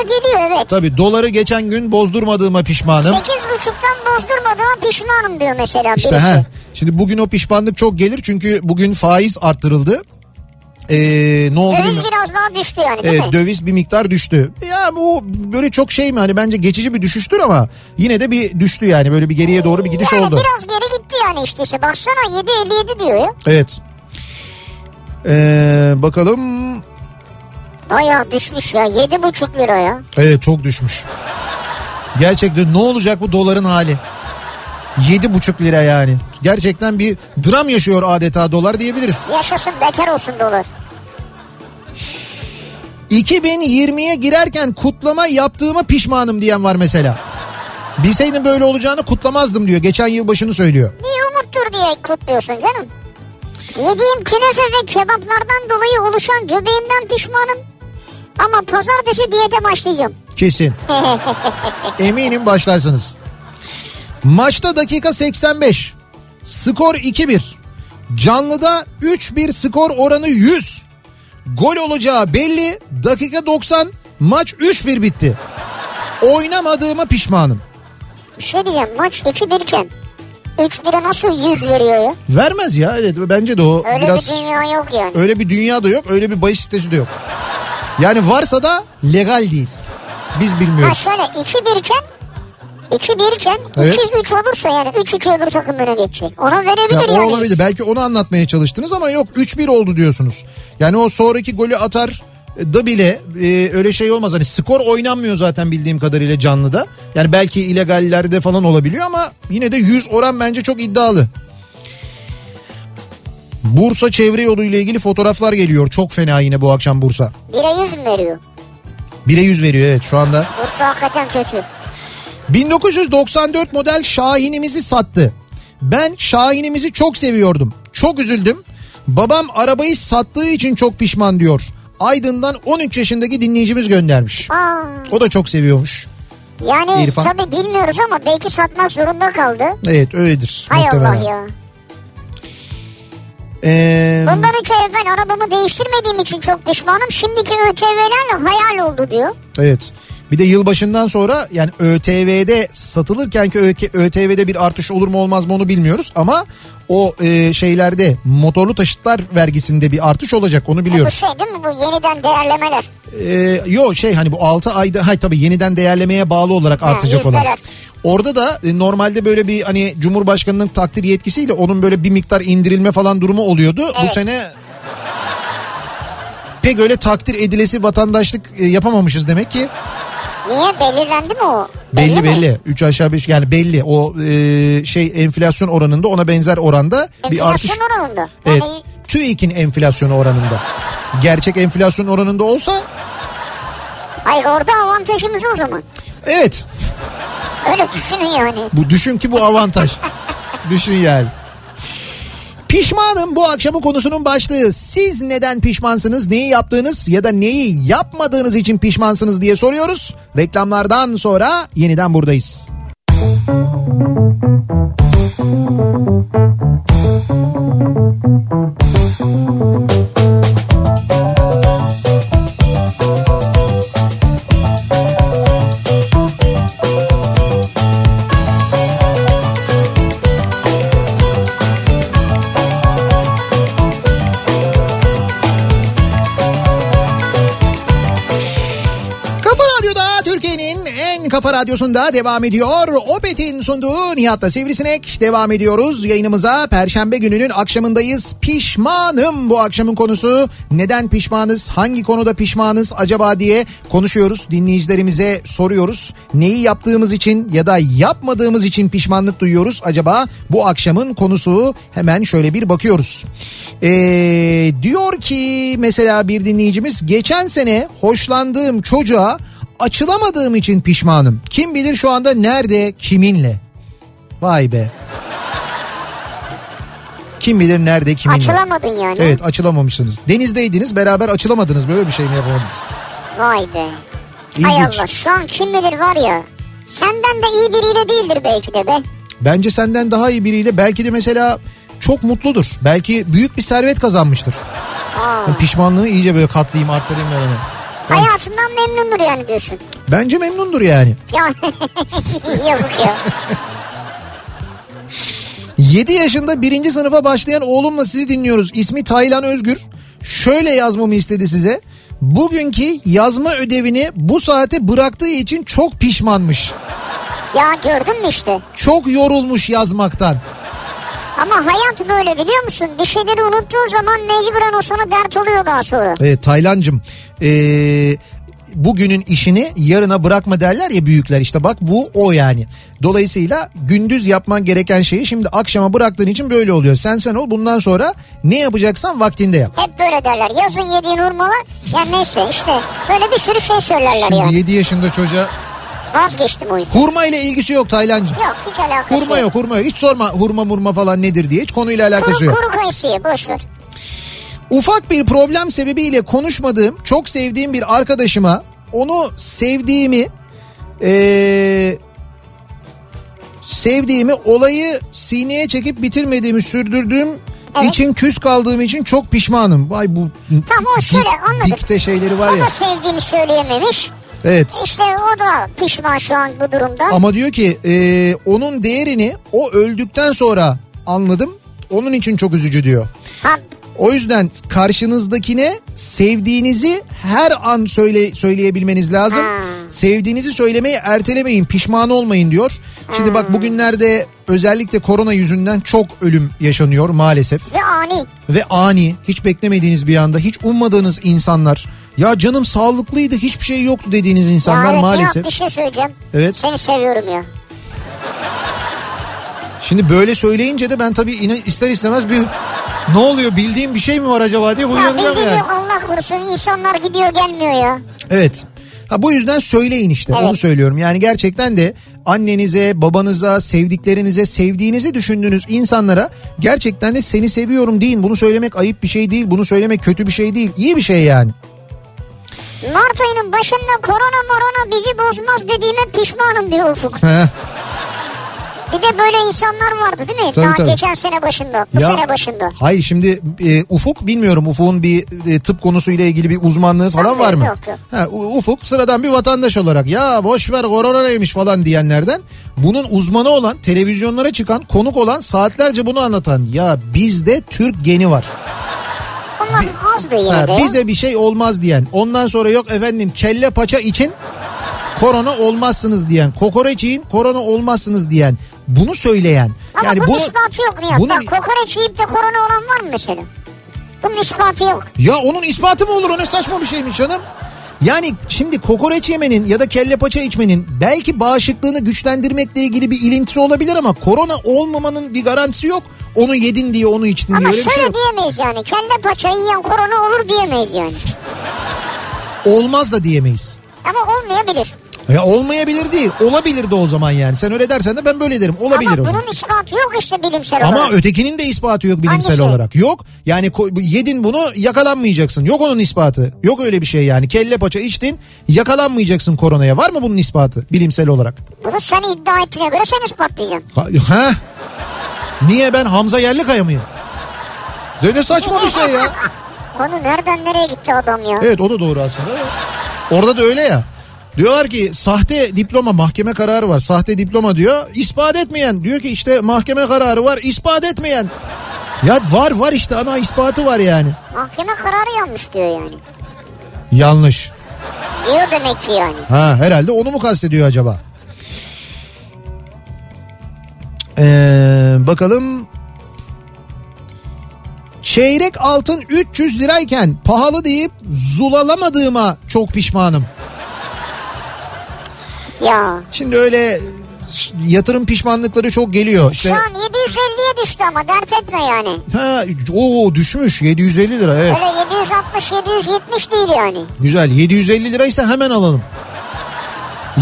Onlar geliyor evet. Tabii doları geçen gün bozdurmadığıma pişmanım. Sekiz buçuktan bozdurmadığıma pişmanım diyor mesela İşte birisi. ha. Şimdi bugün o pişmanlık çok gelir çünkü bugün faiz arttırıldı. Ee, ne oldu Döviz bilmiyorum. biraz daha düştü yani değil Evet mi? döviz bir miktar düştü. Ya bu böyle çok şey mi hani bence geçici bir düşüştür ama yine de bir düştü yani böyle bir geriye doğru bir gidiş yani oldu. biraz geri gitti yani işte. işte. Baksana 7.57 diyor ya. Evet. Ee, bakalım. Bayağı düşmüş ya. 7,5 lira ya. Evet çok düşmüş. Gerçekten ne olacak bu doların hali? Yedi buçuk lira yani. Gerçekten bir dram yaşıyor adeta dolar diyebiliriz. Yaşasın beter olsun dolar. 2020'ye girerken kutlama yaptığıma pişmanım diyen var mesela. Bilseydim böyle olacağını kutlamazdım diyor. Geçen yıl başını söylüyor. Bir umuttur diye kutluyorsun canım. Yediğim künefe ve kebaplardan dolayı oluşan göbeğimden pişmanım. Ama pazartesi diyete başlayacağım. Kesin. Eminim başlarsınız. Maçta dakika 85. Skor 2-1. Canlıda 3-1 skor oranı 100. Gol olacağı belli. Dakika 90. Maç 3-1 bitti. Oynamadığıma pişmanım. Bir şey diyeceğim maç 2-1 iken 3-1'e nasıl 100 veriyor ya? Vermez ya. Evet, bence de o Öyle biraz bir dünya yok yani. öyle bir dünya da yok. Öyle bir bahis sitesi de yok. Yani varsa da legal değil. Biz Ha bilmiyoruz. şöyle 2-1 iken 2-1 iken Evet. 2-3 olursa yani 3-2 öbür takım öne geçecek. Ona Ya verebilir o yani. olabilir. Belki onu anlatmaya çalıştınız ama yok 3-1 oldu diyorsunuz. Yani o sonraki golü atar da bile e, öyle şey olmaz. Hani skor oynanmıyor zaten bildiğim kadarıyla canlıda. Yani belki ilegallerde falan olabiliyor ama yine de 100 oran bence çok iddialı. Bursa çevre yolu ile ilgili fotoğraflar geliyor. Çok fena yine bu akşam Bursa. 1'e 100 mü veriyor? 1'e 100 veriyor evet şu anda. Bursa hakikaten kötü. 1994 model Şahin'imizi sattı. Ben Şahin'imizi çok seviyordum. Çok üzüldüm. Babam arabayı sattığı için çok pişman diyor. Aydın'dan 13 yaşındaki dinleyicimiz göndermiş. Aa, O da çok seviyormuş. yani İrfan. tabii bilmiyoruz ama belki satmak zorunda kaldı. Evet öyledir. Hay muhtemelen. Allah ya. Ee, Bundan ay evvel arabamı değiştirmediğim için çok pişmanım. Şimdiki ÖTV'lerle hayal oldu diyor. evet. Bir de yılbaşından sonra yani ÖTV'de satılırken ki ÖTV'de bir artış olur mu olmaz mı onu bilmiyoruz ama o e, şeylerde motorlu taşıtlar vergisinde bir artış olacak onu E bu biliyoruz. şey değil mi bu yeniden değerlemeler? Ee, yo şey hani bu 6 ayda hay tabii yeniden değerlemeye bağlı olarak artacak olan. Orada da e, normalde böyle bir hani Cumhurbaşkanının takdir yetkisiyle onun böyle bir miktar indirilme falan durumu oluyordu. Bu Evet. sene pek öyle takdir edilesi vatandaşlık e, yapamamışız demek ki. Niye belirlendi mi o? Belli mi? belli. 3 aşağı 5 yani belli. O e, şey enflasyon oranında ona benzer oranda bir artış. Enflasyon oranında. Evet. Yani TÜİK'in enflasyonu oranında. Gerçek enflasyon oranında olsa hayır orada avantajımız o zaman. evet Öyle düşünün yani. Bu düşün ki bu avantaj. düşün yani. Pişmanım bu akşamın konusunun başlığı. Siz neden pişmansınız? Neyi yaptığınız ya da neyi yapmadığınız için pişmansınız diye soruyoruz. Reklamlardan sonra yeniden buradayız. Kafa kafa radyosunda devam ediyor. Opet'in sunduğu Nihat'la Sivrisinek devam ediyoruz. Yayınımıza Perşembe gününün akşamındayız. Pişmanım bu akşamın konusu. Neden pişmanız? Hangi konuda pişmanız acaba diye konuşuyoruz. Dinleyicilerimize soruyoruz. Neyi yaptığımız için ya da yapmadığımız için pişmanlık duyuyoruz acaba? Bu akşamın konusu hemen şöyle bir bakıyoruz. Ee, diyor ki mesela bir dinleyicimiz geçen sene hoşlandığım çocuğa açılamadığım için pişmanım. Kim bilir şu anda nerede, kiminle? Vay be. Kim bilir nerede, kiminle? Açılamadın yani. Evet açılamamışsınız. Denizdeydiniz beraber açılamadınız. Böyle bir şey mi yapamadınız? Vay be. Hay İlginç. Allah şu an kim bilir var ya. Senden de iyi biriyle değildir belki de be. Bence senden daha iyi biriyle belki de mesela çok mutludur. Belki büyük bir servet kazanmıştır. Aa. Yani pişmanlığını iyice böyle katlayayım arttırayım ben onu. Hayatından memnundur yani diyorsun. Bence memnundur yani. Ya yazık ya. 7 yaşında birinci sınıfa başlayan oğlumla sizi dinliyoruz. İsmi Taylan Özgür. Şöyle yazmamı istedi size. Bugünkü yazma ödevini bu saate bıraktığı için çok pişmanmış. Ya gördün mü işte. Çok yorulmuş yazmaktan. Ama hayat böyle biliyor musun? Bir şeyleri unuttuğun zaman mecburen o sana dert oluyor daha sonra. Evet Taylancım ee, bugünün işini yarına bırakma derler ya büyükler işte bak bu o yani. Dolayısıyla gündüz yapman gereken şeyi şimdi akşama bıraktığın için böyle oluyor. Sen sen ol bundan sonra ne yapacaksan vaktinde yap. Hep böyle derler. Yazın yediğin hurmalar. Ya neyse işte böyle bir sürü şey söylerler Şimdi yani. 7 yaşında çocuğa Vazgeçtim o yüzden. Hurma ile ilgisi yok Taylancığım. Yok hiç alakası Hurma yok hurma yok. Hiç sorma hurma murma falan nedir diye. Hiç konuyla alakası Kuru, yok. kuru kayısıyı boş ver. Ufak bir problem sebebiyle konuşmadığım, çok sevdiğim bir arkadaşıma onu sevdiğimi eee, sevdiğimi olayı sineye çekip bitirmediğimi sürdürdüğüm Evet. için küs kaldığım için çok pişmanım. Vay bu Tamam, o şöyle, anladık. dikte şeyleri var O ya. da sevdiğini söyleyememiş. Evet. İşte o da pişman şu an bu durumda. Ama diyor ki eee, onun değerini o öldükten sonra anladım. Onun için çok üzücü diyor. Ha, O yüzden karşınızdakine sevdiğinizi her an söyle söyleyebilmeniz lazım. Ha. Sevdiğinizi söylemeyi ertelemeyin, pişman olmayın diyor. Şimdi bak bugünlerde özellikle korona yüzünden çok ölüm yaşanıyor maalesef. ve ani. Ve ani, hiç beklemediğiniz bir anda, hiç ummadığınız insanlar. Ya canım sağlıklıydı, hiçbir şey yoktu dediğiniz insanlar Ya evet, maalesef. Ya bir şey söyleyeceğim. Evet. Seni seviyorum ya. Şimdi böyle söyleyince de ben tabii ister istemez bir ne oluyor bildiğim bir şey mi var acaba diye Ya uyanıyorum bildiğin yani. yok Allah korusun insanlar gidiyor gelmiyor ya. Evet. Ha, bu yüzden söyleyin işte Evet. onu söylüyorum. Yani gerçekten de annenize, babanıza, sevdiklerinize, sevdiğinizi düşündüğünüz insanlara gerçekten de seni seviyorum deyin. Bunu söylemek ayıp bir şey değil. Bunu söylemek kötü bir şey değil. İyi bir şey yani. Mart ayının başında korona morona bizi bozmaz dediğime pişmanım diyor Ufuk. Bir de böyle insanlar vardı değil mi? Tabii, Daha tabii. geçen sene başında, bu Ya, sene başında. Hayır şimdi e, Ufuk bilmiyorum Ufuk'un bir e, tıp konusuyla ilgili bir uzmanlığı falan var mı? Yok, yok. Ha, Ufuk sıradan bir vatandaş olarak ya boş ver korona neymiş falan diyenlerden bunun uzmanı olan televizyonlara çıkan konuk olan saatlerce bunu anlatan ya bizde Türk geni var. Onlar azdı yine Ha, de. bize bir şey olmaz diyen ondan sonra yok efendim kelle paça için korona olmazsınız diyen kokoreç yiyin korona olmazsınız diyen bunu söyleyen Ama yani bunun bunu ispatı yok Nihat. bunu- Bak kokoreç yiyip de korona olan var mı mesela? Bunun ispatı yok. Ya onun ispatı mı olur o ne saçma bir şeymiş canım. Yani şimdi kokoreç yemenin ya da kelle paça içmenin belki bağışıklığını güçlendirmekle ilgili bir ilintisi olabilir ama korona olmamanın bir garantisi yok. Onu yedin diye onu içtin diye Ama öyle bir şey şöyle yok. diyemeyiz yani. Kelle paçayı yiyen korona olur diyemeyiz yani. Olmaz da diyemeyiz. Ama olmayabilir. Ya olmayabilir değil. Olabilir de o zaman yani. Sen öyle dersen de ben böyle derim. Olabilir Ama o zaman. bunun ispatı yok işte bilimsel Ama olarak. ötekinin de ispatı yok bilimsel Hangisi? olarak. Yok. Yani ko- yedin bunu yakalanmayacaksın. Yok onun ispatı. Yok öyle bir şey yani. Kelle paça içtin yakalanmayacaksın koronaya. Var mı bunun ispatı bilimsel olarak? Bunu sen iddia ettiğine göre sen ispatlayacaksın. Ha? ha? Niye ben Hamza Yerlikaya mıyım? De ne saçma bir şey ya. Konu nereden nereye gitti adam ya? Evet o da doğru aslında. Orada da öyle ya. Diyorlar ki sahte diploma mahkeme kararı var. Sahte diploma diyor. ispat etmeyen. Diyor ki işte mahkeme kararı var. ispat etmeyen. Ya var var işte ana ispatı var yani. Mahkeme kararı yanlış diyor yani. Yanlış. Diyor demek ki yani. Ha herhalde onu mu kastediyor acaba? Ee, bakalım. Çeyrek altın 300 lirayken pahalı deyip zulalamadığıma çok pişmanım. Ya. Şimdi öyle yatırım pişmanlıkları çok geliyor. İşte, Şu an 750'ye düştü ama dert etme yani. ha, o düşmüş 750 lira evet. Öyle 760 770 değil yani. Güzel 750 liraysa hemen alalım.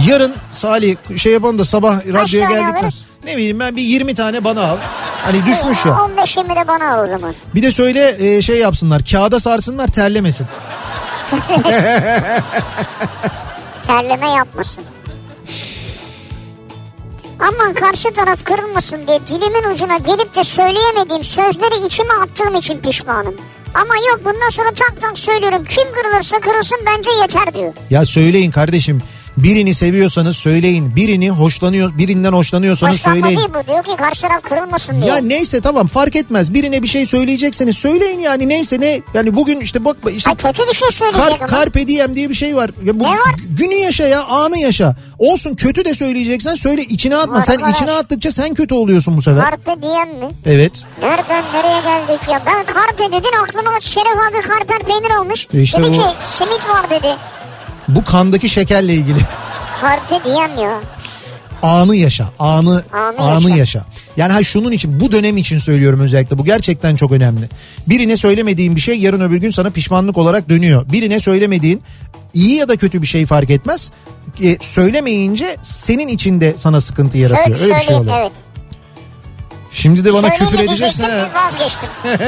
Yarın Salih şey yapalım da sabah radyoya geldikten. Ne bileyim ben bir 20 tane bana al. Hani düşmüş ya. 15-20 de bana al o zaman. Bir de söyle e, şey yapsınlar kağıda sarsınlar terlemesin. Terleme yapmasın. Aman karşı taraf kırılmasın diye dilimin ucuna gelip de söyleyemediğim sözleri içime attığım için pişmanım. Ama yok bundan sonra tak tak söylüyorum. Kim kırılırsa kırılsın bence yeter diyor. Ya söyleyin kardeşim. Birini seviyorsanız söyleyin. Birini hoşlanıyor, birinden hoşlanıyorsanız Hoşlanma söyleyin. değil bu. Diyor ki karşı taraf kırılmasın diyor. Ya neyse tamam fark etmez. Birine bir şey söyleyecekseniz söyleyin yani neyse ne. Yani bugün işte bak işte Ay kötü bir şey söyleyecek Kar, carpe diem diye bir şey var. Ya bu Ne var? Günü yaşa ya anı yaşa. Olsun kötü de söyleyeceksen söyle içine atma. Sen Arkadaş. içine attıkça sen kötü oluyorsun bu sefer. Karpe diyen mi? Evet. Nereden nereye geldik ya? Ben karpe dedin aklıma Şeref abi karper peynir almış. E işte dedi o- ki simit var dedi. Bu kandaki şekerle ilgili. Karpe diyen ya. Anı yaşa. Anı Anı anı, yaşa. yaşa. Yani ha şunun için bu dönem için söylüyorum özellikle. Bu gerçekten çok önemli. Birine söylemediğin bir şey yarın öbür gün sana pişmanlık olarak dönüyor. Birine söylemediğin iyi ya da kötü bir şey fark etmez. E, söylemeyince senin içinde sana sıkıntı yaratıyor. Söyle, Öyle bir şey söyle, oluyor. evet. Şimdi de bana Söyleyeyim küfür edeceksin. ha. vazgeçtim.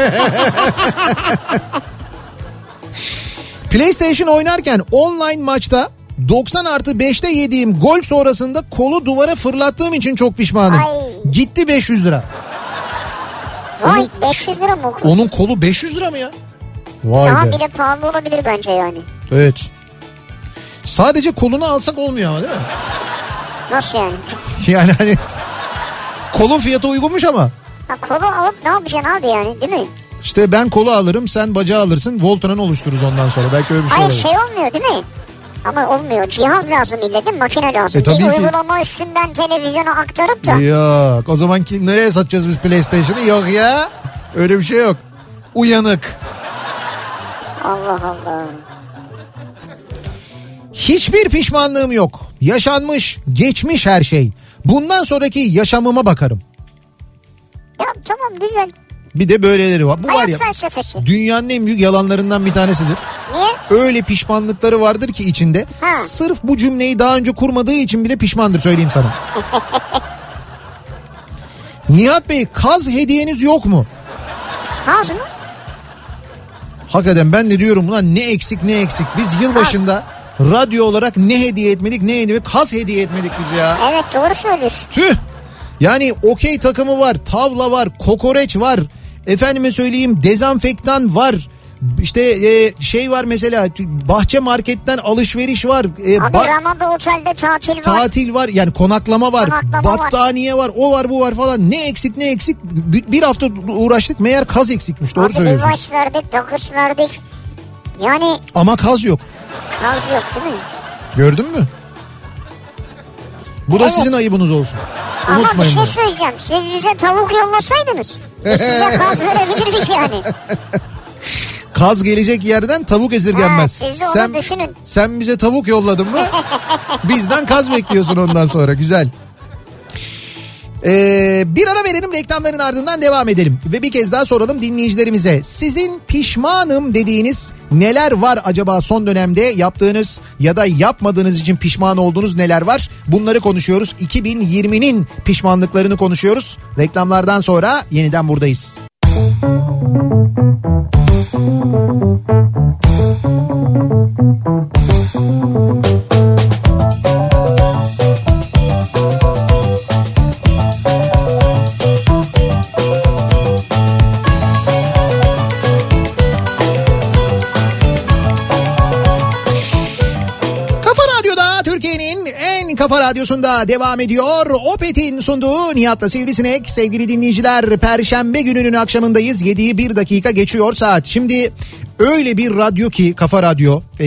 PlayStation oynarken online maçta 90 artı 5'te yediğim gol sonrasında kolu duvara fırlattığım için çok pişmanım. Ay. Gitti 500 lira. Vay 500 lira mı? Onun kolu 500 lira mı ya? Vay Daha be. bile pahalı olabilir bence yani. Evet. Sadece kolunu alsak olmuyor ama değil mi? Nasıl yani? Yani hani kolun fiyatı uygunmuş ama. Ha, kolu alıp ne yapacaksın abi yani değil mi? İşte ben kolu alırım sen bacağı alırsın Voltron oluştururuz ondan sonra. Belki öyle bir şey Hayır olur. şey olmuyor değil mi? Ama olmuyor. Cihaz lazım ille değil mi? Makine lazım. E, tabii bir ki. uygulama üstünden televizyona aktarıp da. Yok o zaman ki nereye satacağız biz PlayStation'ı? Yok ya. Öyle bir şey yok. Uyanık. Allah Allah. Hiçbir pişmanlığım yok. Yaşanmış, geçmiş her şey. Bundan sonraki yaşamıma bakarım. Ya tamam güzel. Bir de böyleleri var. Bu var Hayat ya felsefesi. dünyanın en büyük yalanlarından bir tanesidir. Niye? Öyle pişmanlıkları vardır ki içinde. Ha. Sırf bu cümleyi daha önce kurmadığı için bile pişmandır söyleyeyim sana. Nihat Bey kaz hediyeniz yok mu? Kaz mı? Hakikaten ben de diyorum ulan ne eksik ne eksik. Biz yılbaşında radyo olarak ne hediye etmedik ne hediye kaz hediye etmedik biz ya. Evet doğru söylüyorsun. Tüh. Yani okey takımı var, tavla var, kokoreç var. Efendime söyleyeyim dezenfektan var. İşte e, şey var mesela bahçe marketten alışveriş var. E, Abi ba- Ramada Otel'de tatil var. tatil var yani konaklama var. Konaklama var. battaniye var. o var bu var falan. Ne eksik ne eksik. Bir, hafta uğraştık meğer kaz eksikmiş doğru Abi söylüyorsun. Levi's verdik, Dockers verdik. Yani Ama kaz yok. kaz yok değil mi? Gördün mü? Bu da Evet. sizin ayıbınız olsun. Ama bir Unutmayın şey söyleyeceğim. Siz bize tavuk yollasaydınız. Biz size kaz verebilirdik yani. Kaz gelecek yerden tavuk esirgenmez. Ha, siz de onu düşünün. sen bize tavuk yolladın mı bizden kaz bekliyorsun ondan sonra güzel. Ee, bir ara verelim reklamların ardından devam edelim. Ve bir kez daha soralım dinleyicilerimize. Sizin pişmanım dediğiniz neler var acaba son dönemde yaptığınız ya da yapmadığınız için pişman olduğunuz neler var? Bunları konuşuyoruz. 2020'nin pişmanlıklarını konuşuyoruz. Reklamlardan sonra yeniden buradayız. Kafa kafa radyosunda devam ediyor. Opet'in sunduğu Nihat'la Sivrisinek. Sevgili dinleyiciler Perşembe gününün akşamındayız. 7'yi 1 dakika geçiyor saat. Şimdi öyle bir radyo ki Kafa Radyo ee,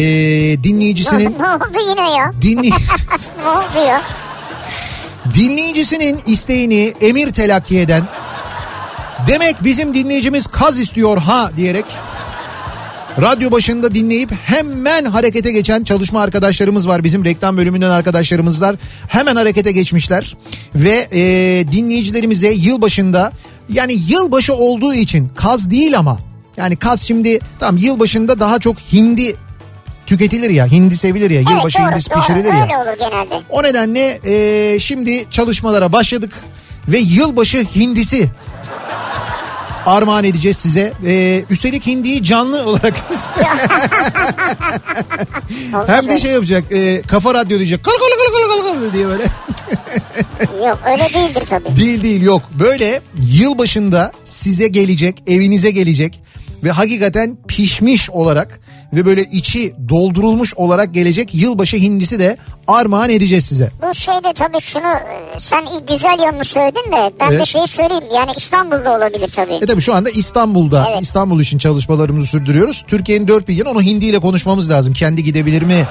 dinleyicisinin... ne oldu yine ya? dinley ne oldu ya? dinleyicisinin isteğini emir telakki eden demek bizim dinleyicimiz kaz istiyor ha diyerek radyo başında dinleyip hemen harekete geçen çalışma arkadaşlarımız var bizim reklam bölümünden arkadaşlarımızlar hemen harekete geçmişler ve e, dinleyicilerimize yılbaşında yani yılbaşı olduğu için kaz değil ama yani kaz şimdi tam yılbaşında daha çok hindi tüketilir ya hindi sevilir ya yılbaşı doğru, hindisi doğru. pişirilir ya. Öyle olur genelde. O nedenle e, şimdi çalışmalara başladık ve yılbaşı hindisi armağan edeceğiz size. E, üstelik hindiyi canlı olarak hem de şey yapacak e, kafa radyo diyecek kal kal kal kal kal diye böyle. Yok öyle değildir tabii. Değil değil yok böyle yılbaşında size gelecek evinize gelecek ve hakikaten pişmiş olarak ve böyle içi doldurulmuş olarak gelecek yılbaşı hindisi de armağan edeceğiz size. Bu şeyde tabii şunu e, sen güzel yanını söyledin de ben de Evet. şey söyleyeyim yani İstanbul'da olabilir tabii. E tabii şu anda İstanbul'da Evet. İstanbul için çalışmalarımızı sürdürüyoruz. Türkiye'nin dört bir yanı onu hindiyle konuşmamız lazım. Kendi gidebilir mi?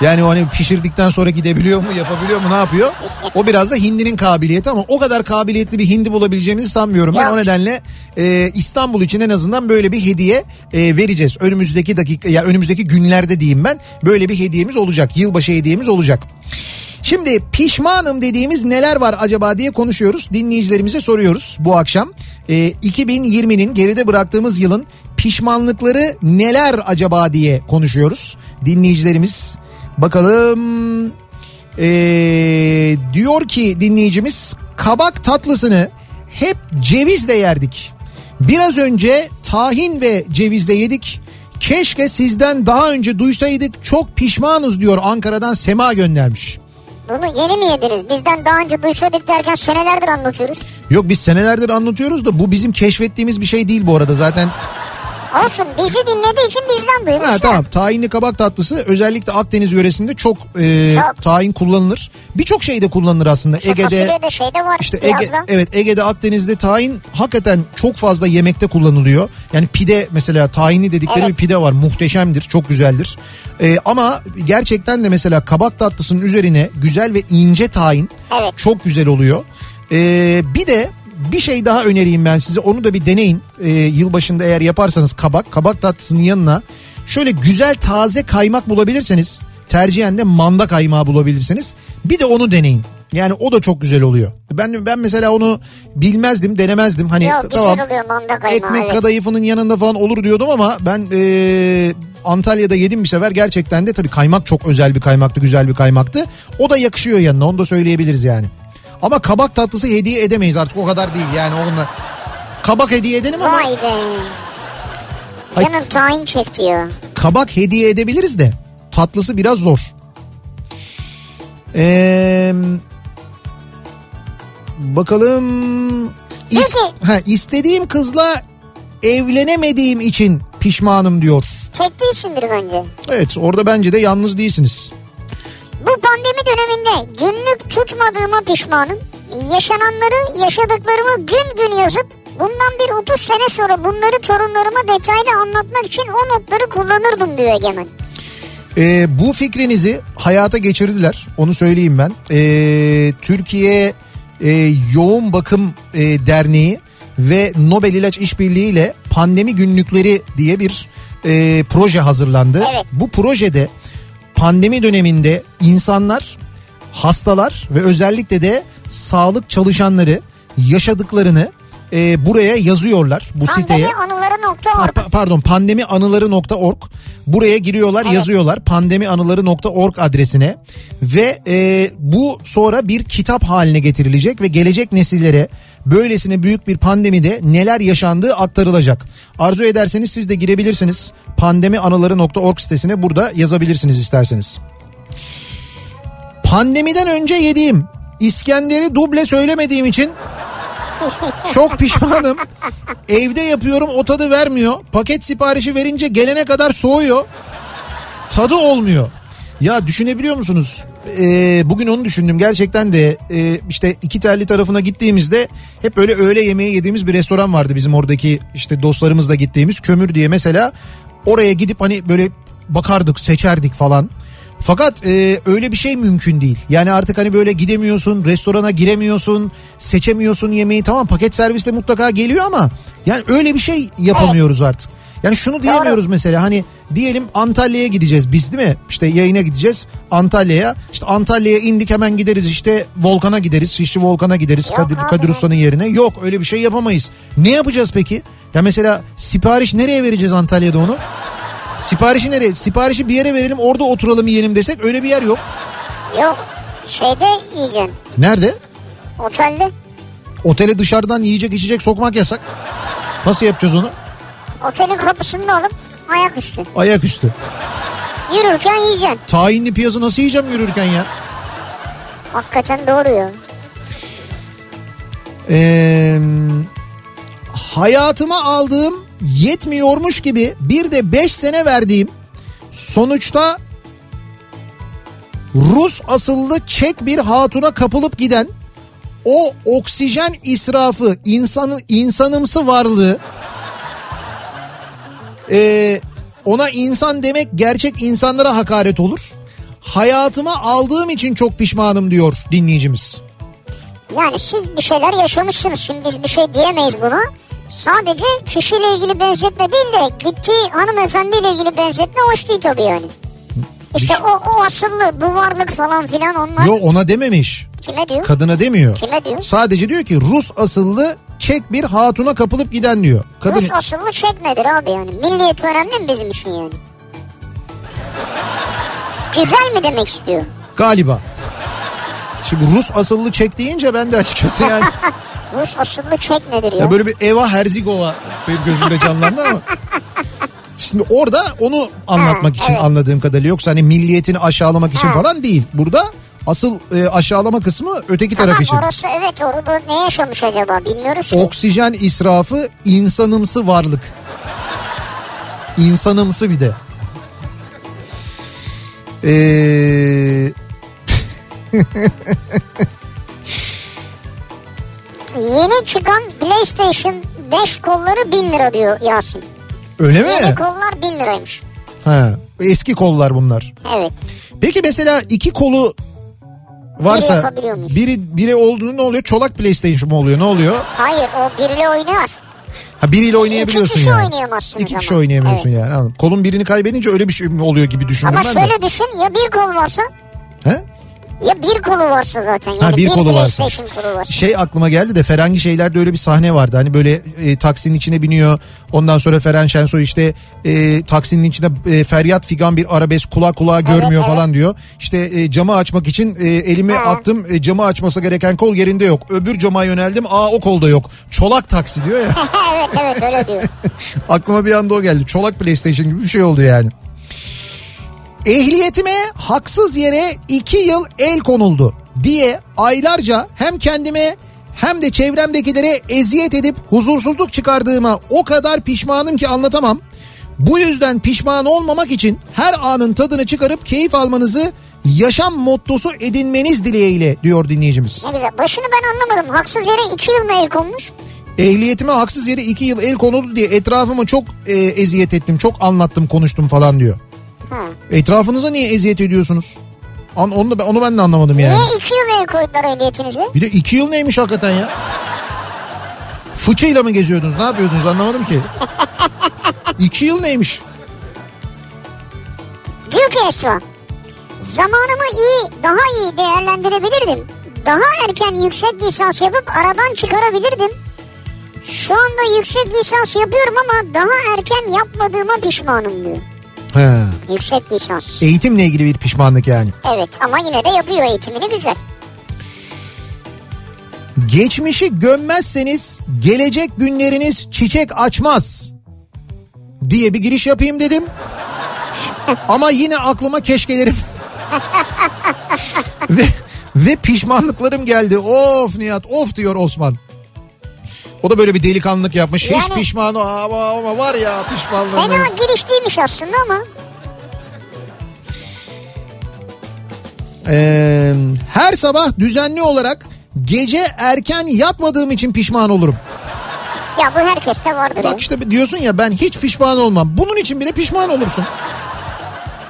Yani o hani pişirdikten sonra gidebiliyor mu, yapabiliyor mu, ne yapıyor? O biraz da hindinin kabiliyeti ama o kadar kabiliyetli bir hindi bulabileceğimizi sanmıyorum. Ben o nedenle e, İstanbul için en azından böyle bir hediye e, vereceğiz. Önümüzdeki dakika ya önümüzdeki günlerde diyeyim ben böyle bir hediyemiz olacak. Yılbaşı hediyemiz olacak. Şimdi pişmanım dediğimiz neler var acaba diye konuşuyoruz. Dinleyicilerimize soruyoruz bu akşam. Ee, 2020'nin geride bıraktığımız yılın pişmanlıkları neler acaba diye konuşuyoruz. Dinleyicilerimiz bakalım ee, diyor ki dinleyicimiz kabak tatlısını hep cevizle yerdik. Biraz önce tahin ve cevizle yedik. Keşke sizden daha önce duysaydık çok pişmanız diyor Ankara'dan Sema göndermiş. Bunu yeni mi yediniz? Bizden daha önce duysaydık derken senelerdir anlatıyoruz. Yok biz senelerdir anlatıyoruz da bu bizim keşfettiğimiz bir şey değil bu arada zaten. Olsun bizi dinlediği için bizden duymuşlar. Ha, tamam tahinli kabak tatlısı özellikle Akdeniz yöresinde çok, e, Çok. tahin kullanılır. Birçok şeyde kullanılır aslında. İşte Ege'de fasulyede şeyde var. işte Ege, Ege, evet Ege'de Akdeniz'de tahin hakikaten çok fazla yemekte kullanılıyor. Yani pide mesela tahinli dedikleri Evet. bir pide var muhteşemdir çok güzeldir. E, ama gerçekten de mesela kabak tatlısının üzerine güzel ve ince tahin Evet. çok güzel oluyor. E, bir de bir şey daha önereyim ben size onu da bir deneyin. E, yılbaşında eğer yaparsanız kabak kabak tatlısının yanına şöyle güzel taze kaymak bulabilirseniz tercihen de manda kaymağı bulabilirsiniz. Bir de onu deneyin. Yani o da çok güzel oluyor. Ben ben mesela onu bilmezdim, denemezdim. Hani Yok tamam oluyor manda kaymağı. ekmek evet. kadayıfının yanında falan olur diyordum ama ben e, Antalya'da yedim bir sefer gerçekten de tabii kaymak çok özel bir kaymaktı, güzel bir kaymaktı. O da yakışıyor yanına onu da söyleyebiliriz yani. Ama kabak tatlısı hediye edemeyiz artık o kadar değil yani onunla. Kabak hediye edelim ama Vay be. Canım tahin çek diyor. kabak hediye edebiliriz de tatlısı biraz zor. Ee, bakalım İs- ha, istediğim kızla evlenemediğim için pişmanım diyor. Tek değilsindir bence. Evet orada bence de yalnız değilsiniz. Döneminde günlük tutmadığıma pişmanım. Yaşananları yaşadıklarımı gün gün yazıp bundan bir 30 sene sonra bunları torunlarıma detaylı anlatmak için o notları kullanırdım diyor Egemen. Ee, bu fikrinizi hayata geçirdiler. Onu söyleyeyim ben. Ee, Türkiye e, Yoğun Bakım e, Derneği ve Nobel İlaç İşbirliği ile Pandemi Günlükleri diye bir e, proje hazırlandı. Evet. Bu projede pandemi döneminde insanlar, hastalar ve özellikle de sağlık çalışanları yaşadıklarını e, buraya yazıyorlar bu siteye. Ha, Pandemianıları.org pa- pardon pandemianıları.org buraya giriyorlar Evet. yazıyorlar pandemianıları.org adresine ve e, bu sonra bir kitap haline getirilecek ve gelecek nesillere böylesine büyük bir pandemide neler yaşandığı aktarılacak. Arzu ederseniz siz de girebilirsiniz pandemianıları.org sitesine burada yazabilirsiniz isterseniz. Pandemiden önce yediğim İskender'i duble söylemediğim için çok pişmanım. Evde yapıyorum o tadı vermiyor. Paket siparişi verince gelene kadar soğuyor. Tadı olmuyor. Ya düşünebiliyor musunuz? Ee, bugün onu düşündüm. Gerçekten de e, işte iki telli tarafına gittiğimizde hep böyle öğle yemeği yediğimiz bir restoran vardı bizim oradaki işte dostlarımızla gittiğimiz kömür diye mesela. Oraya gidip hani böyle bakardık seçerdik falan. Fakat e, öyle bir şey mümkün değil. Yani artık hani böyle gidemiyorsun, restorana giremiyorsun, seçemiyorsun yemeği. Tamam paket servisle mutlaka geliyor ama yani öyle bir şey yapamıyoruz artık. Yani şunu diyemiyoruz mesela hani diyelim Antalya'ya gideceğiz biz değil mi? İşte yayına gideceğiz Antalya'ya. İşte Antalya'ya indik hemen gideriz işte Volkan'a gideriz. Şişli Volkan'a gideriz Yok Kadir. Kadir Usta'nın yerine. Yok öyle bir şey yapamayız. Ne yapacağız peki? Ya mesela sipariş nereye vereceğiz Antalya'da onu? Siparişi nereye? Siparişi bir yere verelim orada oturalım yiyelim desek öyle bir yer yok. Yok şeyde yiyeceksin. Nerede? Otelde. Otele dışarıdan yiyecek içecek sokmak yasak. Nasıl yapacağız onu? Otelin kapısında alıp ayaküstü. Ayaküstü. Yürürken yiyeceksin. Tahinli piyazı nasıl yiyeceğim yürürken ya? Hakikaten doğru ya. Ee, hayatıma aldığım yetmiyormuş gibi bir de 5 sene verdiğim sonuçta Rus asıllı Çek bir hatuna kapılıp giden o oksijen israfı insanı insanımsı varlığı ee, ona insan demek gerçek insanlara hakaret olur. Hayatıma aldığım için çok pişmanım diyor dinleyicimiz. Yani siz bir şeyler yaşamışsınız. Şimdi biz bir şey diyemeyiz buna. Sadece kişiyle ilgili benzetme değil de gittiği hanımefendiyle ilgili benzetme hoş değil tabii yani. İşte o, o asıllı bu varlık falan filan onlar Yo ona dememiş. kime diyor? Kadına demiyor. Kime diyor? Sadece diyor ki Rus asıllı çek bir hatuna kapılıp giden diyor. Kadın Rus asıllı çek nedir abi yani? Milliyet önemli mi bizim için yani? Güzel mi demek istiyor? galiba. Şimdi Rus asıllı çek deyince ben de açıkçası yani Rus asıllı çek nedir ya? ya böyle bir Eva Herzigova benim gözümde canlandı ama Şimdi orada onu anlatmak Ha, için evet. anladığım kadarıyla yoksa hani milliyetini aşağılamak için Ha. falan değil. Burada asıl e, aşağılama kısmı öteki taraf için. orası evet orada ne yaşamış acaba bilmiyoruz ki. Oksijen israfı insanımsı varlık. İnsanımsı bir de. Ee, Yeni çıkan PlayStation 5 kolları 1000 lira diyor Yasin. öyle mi? Yeni kollar 1000 liraymış. Ha, eski kollar bunlar. Evet. Peki mesela iki kolu varsa biri biri olduğunu ne oluyor? Çolak PlayStation mu oluyor? Ne oluyor? Hayır o biriyle oynuyor. Ha biriyle oynayabiliyorsun İki kişi yani. oynayamazsınız İki kişi ama. oynayamıyorsun yani. Anladım. Kolun birini kaybedince öyle bir şey oluyor gibi düşündüm Ama ben de. şöyle düşün ya bir kol varsa He? Ya bir kolu varsa zaten. Yani Ha, bir bir kolu varsa. Varsa. Şey aklıma geldi de Ferengi şeylerde öyle bir sahne vardı. Hani böyle e, taksinin içine biniyor. Ondan sonra Feren Şensoy işte e, taksinin içinde e, feryat figan bir arabesk kulak kulağa görmüyor evet. falan diyor. İşte e, camı açmak için e, elimi Ha. attım. E, camı açması gereken kol yerinde yok. Öbür cama yöneldim. Aa o kolda yok. Çolak taksi diyor ya. evet evet öyle diyor. Aklıma bir anda o geldi. Çolak PlayStation gibi bir şey oldu yani. Ehliyetime haksız yere iki yıl el konuldu diye aylarca hem kendime hem de çevremdekilere eziyet edip huzursuzluk çıkardığıma o kadar pişmanım ki anlatamam. Bu yüzden pişman olmamak için her anın tadını çıkarıp keyif almanızı yaşam mottosu edinmeniz dileğiyle diyor dinleyicimiz. Ne güzel. Başını ben anlamadım. Haksız yere 2 yıl mı el konmuş? Ehliyetime haksız yere iki yıl el konuldu diye etrafıma çok e, eziyet ettim. Çok anlattım konuştum falan diyor. Ha. Etrafınıza niye eziyet ediyorsunuz? An, onu, da, ben- onu ben de anlamadım yani. Niye 2 yıl el koydular ehliyetinize? Bir de iki yıl neymiş hakikaten ya? Fıçıyla mı geziyordunuz? Ne yapıyordunuz anlamadım ki. İki yıl neymiş? Diyor ki Esra. Zamanımı iyi, daha iyi değerlendirebilirdim. Daha erken yüksek lisans yapıp aradan çıkarabilirdim. Şu anda yüksek lisans yapıyorum ama daha erken yapmadığıma pişmanım diyor. He. Yüksek lisans. Eğitimle ilgili bir pişmanlık yani. Evet ama yine de yapıyor eğitimini güzel. Geçmişi gömmezseniz gelecek günleriniz çiçek açmaz diye bir giriş yapayım dedim. Ama yine aklıma keşkelerim ve, ve pişmanlıklarım geldi. Of Nihat of diyor Osman. O da böyle bir delikanlılık yapmış. Hiç Yani- pişman o- ama, ama var ya pişmanlığım. Fena giriş değilmiş aslında ama. Ee, her sabah düzenli olarak gece erken yatmadığım için pişman olurum. Ya bu herkeste vardır. Bak işte diyorsun ya ben hiç pişman olmam. Bunun için bile pişman olursun.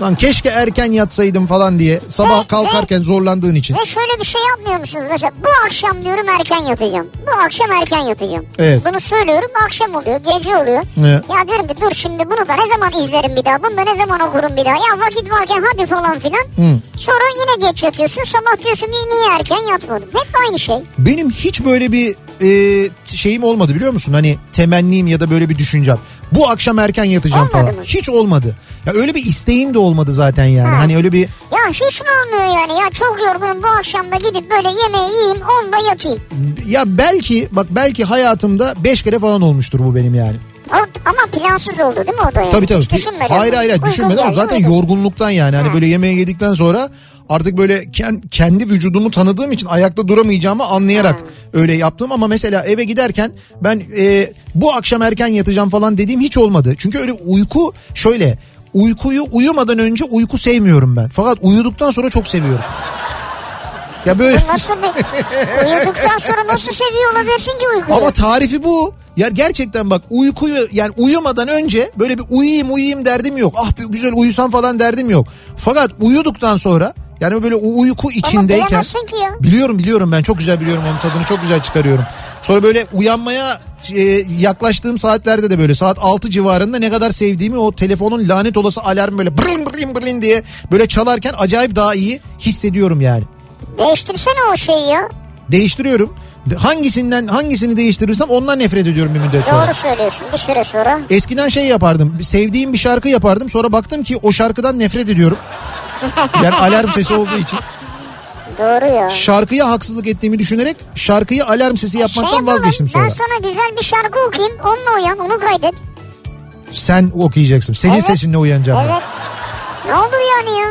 Lan keşke erken yatsaydım falan diye sabah Ve- kalkarken zorlandığın için. Ve şöyle bir şey yapmıyor musunuz? Mesela bu akşam diyorum erken yatacağım. Bu akşam erken yatacağım. Evet. Bunu söylüyorum akşam oluyor gece oluyor. Evet. Ya diyorum ki dur şimdi bunu da ne zaman izlerim bir daha. Bunu da ne zaman okurum bir daha. Ya vakit varken hadi falan filan. Hı. Sonra yine geç yatıyorsun. Sabah diyorsun niye erken yatmadım. Hep aynı şey. Benim hiç böyle bir e, şeyim olmadı biliyor musun? Hani temennim ya da böyle bir düşüncem. Bu akşam erken yatacağım Olmadı falan. mı? Hiç olmadı. Ya öyle bir isteğim de olmadı zaten yani. Ha. Hani öyle bir Ya hiç mi olmuyor yani? Ya çok yorgunum bu akşam da gidip böyle yemeği yiyeyim onda yatayım. ya belki bak belki hayatımda beş kere falan olmuştur bu benim yani. O, ama plansız oldu değil mi o da yani? Tabii tabii. Hiç düşünmeden. Hayır hayır Uygun düşünmeden geldi, zaten uygun. yorgunluktan yani. Hani Ha. böyle yemeği yedikten sonra artık böyle ken- kendi vücudumu tanıdığım için ayakta duramayacağımı anlayarak öyle yaptım ama mesela eve giderken ben e, bu akşam erken yatacağım falan dediğim hiç olmadı. Çünkü öyle uyku şöyle uykuyu uyumadan önce uyku sevmiyorum ben. Fakat uyuduktan sonra çok seviyorum. Ya böyle Nasıl bir... Uyuduktan sonra nasıl seviyor olabilirsin ki uykuyu? Ama tarifi bu. Ya gerçekten bak uykuyu yani uyumadan önce böyle bir uyuyayım uyuyayım derdim yok. Ah bir güzel uyusam falan derdim yok. Fakat uyuduktan sonra yani böyle o uyku içindeyken biliyorum biliyorum ben çok güzel biliyorum onun tadını çok güzel çıkarıyorum. Sonra böyle uyanmaya e, yaklaştığım saatlerde de böyle saat 6 civarında ne kadar sevdiğimi o telefonun lanet olası alarm böyle brın brın brın diye böyle çalarken acayip daha iyi hissediyorum yani. Değiştirsene o şeyi ya. Değiştiriyorum. Hangisinden hangisini değiştirirsem ondan nefret ediyorum bir müddet sonra. Doğru söylüyorsun bir süre sonra. Eskiden şey yapardım. Sevdiğim bir şarkı yapardım. Sonra baktım ki o şarkıdan nefret ediyorum. Yani alarm sesi olduğu için. Doğru ya. Şarkıya haksızlık ettiğimi düşünerek şarkıyı alarm sesi yapmaktan Şey vazgeçtim sonra. Ben sana güzel bir şarkı okuyayım onunla uyan onu kaydet. Sen okuyacaksın. Senin Evet. sesinle uyanacağım ben. Evet. Ne olur yani ya.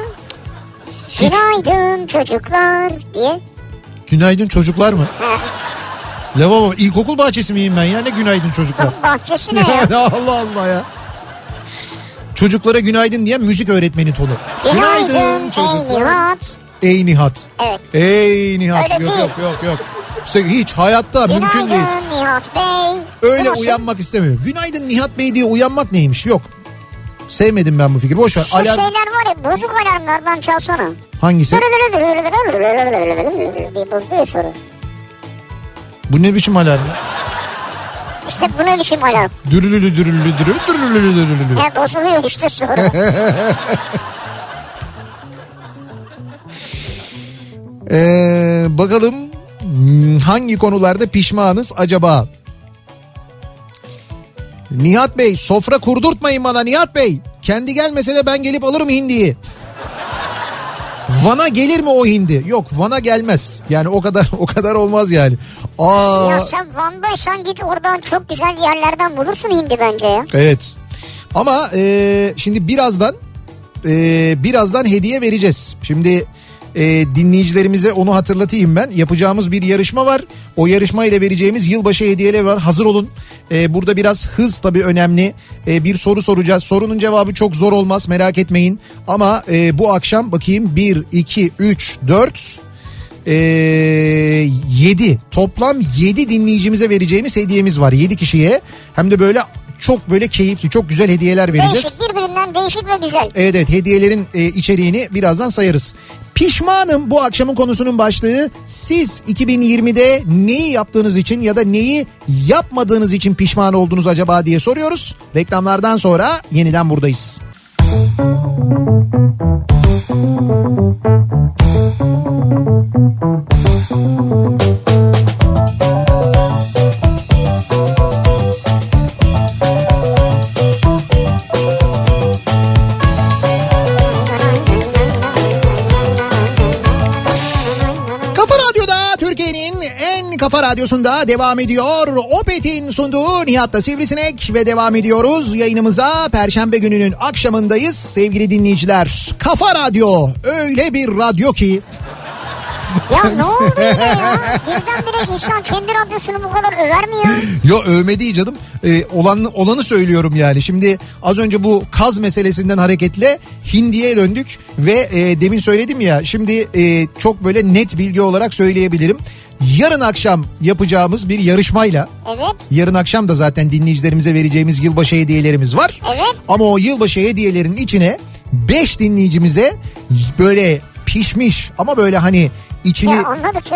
Günaydın çocuklar diye. Günaydın çocuklar mı? Lavabo ilkokul bahçesi miyim ben ya ne günaydın çocuklar. Bahçesine ya. Yani Allah Allah ya. Çocuklara günaydın diyen müzik öğretmeni tonu. Günaydın ey Nihat. Ey Nihat. Evet. Ey Nihat. Öyle yok değil. yok yok yok. Hiç hayatta mümkün değil. Günaydın Nihat Bey. Öyle nasıl? uyanmak istemiyorum. Günaydın Nihat Bey diye uyanmak neymiş? Yok. Sevmedim ben bu fikri. Boş ver. Şu Alarm şeyler var ya bozuk alarmlardan çalsana. hangisi? diye bozuyor sonra. Bu ne biçim alarm? İşte bu ne biçim alarm? Dürülülü dürülülü dürülü dürülülü dürülülü. He bozuluyor işte sonra. Ee, bakalım hmm, hangi konularda pişmanız acaba? Nihat Bey sofra kurdurtmayın bana Nihat Bey. Kendi gelmese de ben gelip alırım hindiyi. Van'a gelir mi o hindi? Yok Van'a gelmez. Yani o kadar o kadar olmaz yani. Aa, ya sen Van'daysan git oradan çok güzel yerlerden bulursun hindi bence ya. evet. Ama e, şimdi birazdan e, birazdan hediye vereceğiz. Şimdi e, dinleyicilerimize onu hatırlatayım ben. Yapacağımız bir yarışma var. O yarışma ile vereceğimiz yılbaşı hediyeleri var. Hazır olun. E, burada biraz hız tabii önemli. E, bir soru soracağız. Sorunun cevabı çok zor olmaz merak etmeyin. Ama e, bu akşam bakayım 1, 2, 3, 4... Ee, 7 toplam 7 dinleyicimize vereceğimiz hediyemiz var 7 kişiye hem de böyle çok böyle keyifli çok güzel hediyeler vereceğiz. Değişik birbirinden değişik ve güzel. Evet evet hediyelerin e, içeriğini birazdan sayarız. Pişmanım bu akşamın konusunun başlığı. Siz 2020'de neyi yaptığınız için ya da neyi yapmadığınız için pişman oldunuz acaba diye soruyoruz. Reklamlardan sonra yeniden buradayız. Kafa radyosunda devam ediyor. Opet'in sunduğu Nihat'ta Sivrisinek ve devam ediyoruz. Yayınımıza Perşembe gününün akşamındayız sevgili dinleyiciler. Kafa Radyo öyle bir radyo ki Ya ne oldu yine ya? Birdenbire insan kendi radyosunu bu kadar över mi ya? Yo övme değil canım. Ee, olan, olanı söylüyorum yani. Şimdi az önce bu kaz meselesinden hareketle hindiye döndük ve e, demin söyledim ya şimdi e, çok böyle net bilgi olarak söyleyebilirim. Yarın akşam yapacağımız bir yarışmayla Evet. yarın akşam da zaten dinleyicilerimize vereceğimiz yılbaşı hediyelerimiz var. Evet. Ama o yılbaşı hediyelerin içine 5 dinleyicimize böyle pişmiş ama böyle hani içini Ya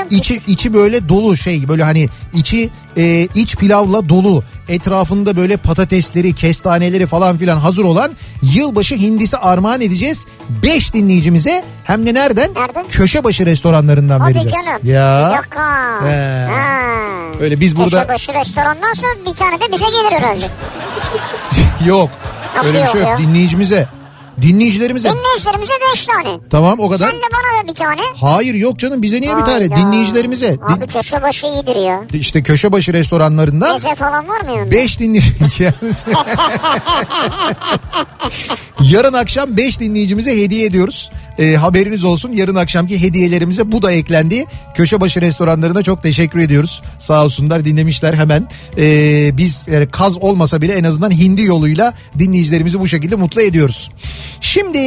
içi içi böyle dolu şey böyle hani içi e, iç pilavla dolu etrafında böyle patatesleri kestaneleri falan filan hazır olan yılbaşı hindisi armağan edeceğiz 5 dinleyicimize hem de nereden? Nereden? Köşebaşı restoranlarından Hadi vereceğiz. canım. Ya. Bir dakika. Ha. Öyle biz burada Köşebaşı restorandan sonra bir tane de bize gelir herhalde. yok. Nasıl Öyle bir şey yok ya? dinleyicimize. Dinleyicilerimize. Dinleyicilerimize beş tane. Tamam o kadar. Sen de bana da bir tane. Hayır yok canım bize niye bir tane? Hayda. Dinleyicilerimize. Abi Din- köşebaşı iyidir ya. işte köşebaşı restoranlarından Meze falan var mı yanında? 5 dinleyici. Yarın akşam 5 dinleyicimize hediye ediyoruz. Ee, haberiniz olsun yarın akşamki hediyelerimize bu da eklendi. Köşebaşı restoranlarına çok teşekkür ediyoruz. Sağ olsunlar dinlemişler hemen. Ee, biz yani kaz olmasa bile en azından hindi yoluyla dinleyicilerimizi bu şekilde mutlu ediyoruz. Şimdi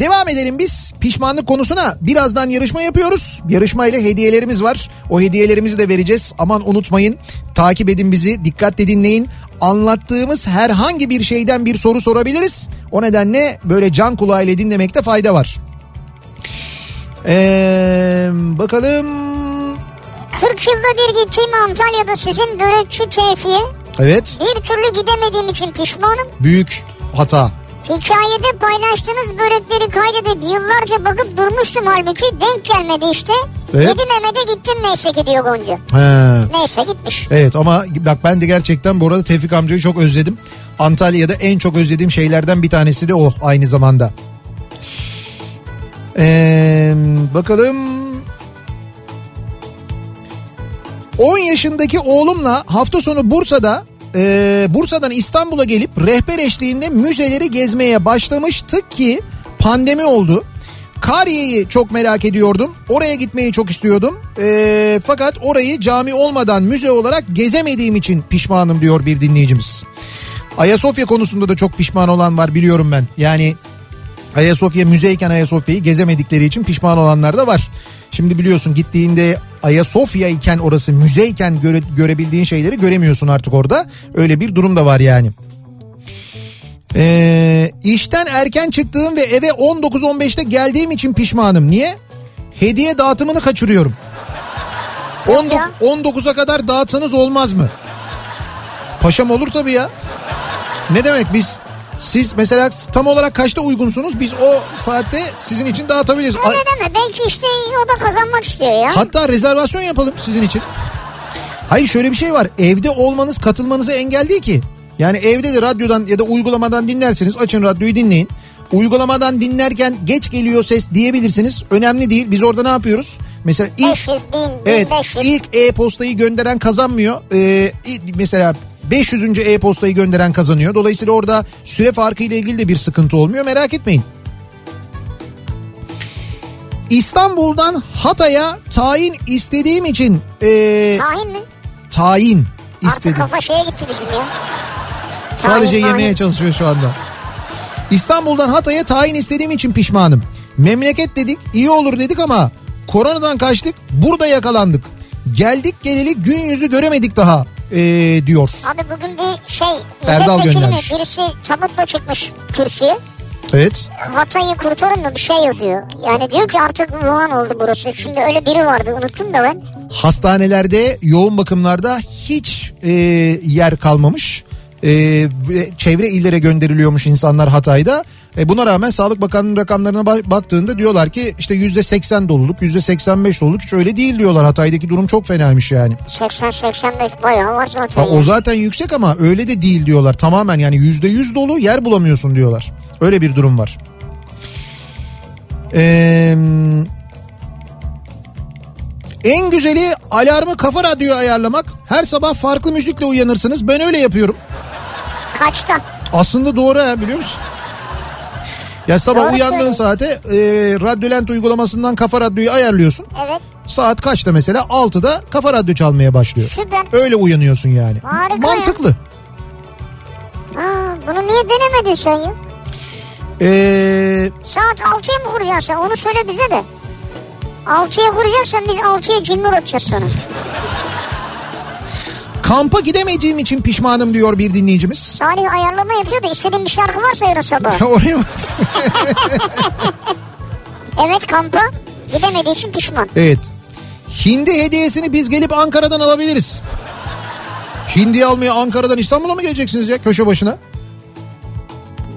devam edelim biz pişmanlık konusuna. Birazdan yarışma yapıyoruz. Yarışma ile hediyelerimiz var. O hediyelerimizi de vereceğiz. Aman unutmayın takip edin bizi dikkatle dinleyin. Anlattığımız herhangi bir şeyden bir soru sorabiliriz. O nedenle böyle can kulağıyla dinlemekte fayda var. Ee, bakalım. 40 yılda bir gittiğim Antalya'da sizin börekçi Tevfi'ye Evet bir türlü gidemediğim için pişmanım. büyük hata. Hikayede paylaştığınız börekleri kaydedip yıllarca bakıp durmuştum halbuki denk gelmedi işte. Evet. Yedi Mehmet'e gittim neyse ki diyor Gonca. He. Neyse gitmiş. Evet ama bak ben de gerçekten bu arada Tevfik amcayı çok özledim. Antalya'da en çok özlediğim şeylerden bir tanesi de o aynı zamanda. Ee, bakalım 10 yaşındaki oğlumla hafta sonu Bursa'da e, Bursa'dan İstanbul'a gelip rehber eşliğinde müzeleri gezmeye başlamıştık ki pandemi oldu. Kariye'yi çok merak ediyordum. Oraya gitmeyi çok istiyordum. E, fakat orayı cami olmadan müze olarak gezemediğim için pişmanım diyor bir dinleyicimiz. Ayasofya konusunda da çok pişman olan var biliyorum ben. Yani Ayasofya müzeyken Ayasofya'yı gezemedikleri için pişman olanlar da var. Şimdi biliyorsun gittiğinde Ayasofya iken orası müzeyken göre, görebildiğin şeyleri göremiyorsun artık orada. Öyle bir durum da var yani. Ee, işten erken çıktığım ve eve 19-15'te geldiğim için pişmanım. Niye? Hediye dağıtımını kaçırıyorum. 19, 19'a kadar dağıtsanız olmaz mı? Paşam olur tabii ya. Ne demek biz siz mesela tam olarak kaçta uygunsunuz? Biz o saatte sizin için dağıtabiliriz. Öyle deme belki işte o da kazanmak istiyor ya. Hatta rezervasyon yapalım sizin için. Hayır şöyle bir şey var. Evde olmanız katılmanıza engel değil ki. Yani evde de radyodan ya da uygulamadan dinlersiniz. Açın radyoyu dinleyin. Uygulamadan dinlerken geç geliyor ses diyebilirsiniz. Önemli değil. Biz orada ne yapıyoruz? Mesela ilk 500 bin, evet 1500. ilk e-postayı gönderen kazanmıyor. Ee, mesela 500. e-postayı gönderen kazanıyor. Dolayısıyla orada süre farkı ile ilgili de bir sıkıntı olmuyor. Merak etmeyin. İstanbul'dan Hatay'a tayin istediğim için ee, Tahin mi? tayin Artık istedim. kafa şeye gitti bizim ya. Sadece Tayin, yemeye tayin. çalışıyor şu anda. İstanbul'dan Hatay'a tayin istediğim için pişmanım. Memleket dedik, iyi olur dedik ama koronadan kaçtık, burada yakalandık. Geldik geleli gün yüzü göremedik daha ee, diyor. Abi bugün bir şey Erdal milletvekili mi? göndermiş. Birisi tabutla çıkmış kürsüye. Evet. Hatay'ı kurtarın da bir şey yazıyor. Yani diyor ki artık Wuhan oldu burası. Şimdi öyle biri vardı unuttum da ben. Hastanelerde, yoğun bakımlarda hiç e, yer kalmamış. E, çevre illere gönderiliyormuş insanlar Hatay'da. E, buna rağmen Sağlık Bakanlığı'nın rakamlarına ba- baktığında diyorlar ki işte yüzde 80 doluluk, yüzde 85 doluluk hiç öyle değil diyorlar. Hatay'daki durum çok fenaymış yani. 80-85 bayağı var zaten. Ha, o zaten yüksek ama öyle de değil diyorlar. Tamamen yani yüzde yüz dolu yer bulamıyorsun diyorlar. Öyle bir durum var. Ee, en güzeli alarmı kafa radyoya ayarlamak. Her sabah farklı müzikle uyanırsınız. Ben öyle yapıyorum. Kaçta? Aslında doğru ha biliyor musun? Ya sabah Doğru uyandığın söylüyorsun. saate e, Radyolent uygulamasından kafa radyoyu ayarlıyorsun. Evet. Saat kaçta mesela? 6'da kafa radyo çalmaya başlıyor. Süper. Öyle uyanıyorsun yani. Harika ya. Mantıklı. Aa, bunu niye denemedin sen ya? Ee, Saat 6'ya mı kuracaksın? Onu söyle bize de. 6'ya kuracaksan biz 6'ya cimri atacağız sonra. Kampa gidemediğim için pişmanım diyor bir dinleyicimiz. Salih ayarlama yapıyor da istediğin bir şarkı varsa yarın sabah. Oraya mı? Evet kampa gidemediği için pişman. Evet. Hindi hediyesini biz gelip Ankara'dan alabiliriz. Hindi almaya Ankara'dan İstanbul'a mı geleceksiniz ya köşe başına?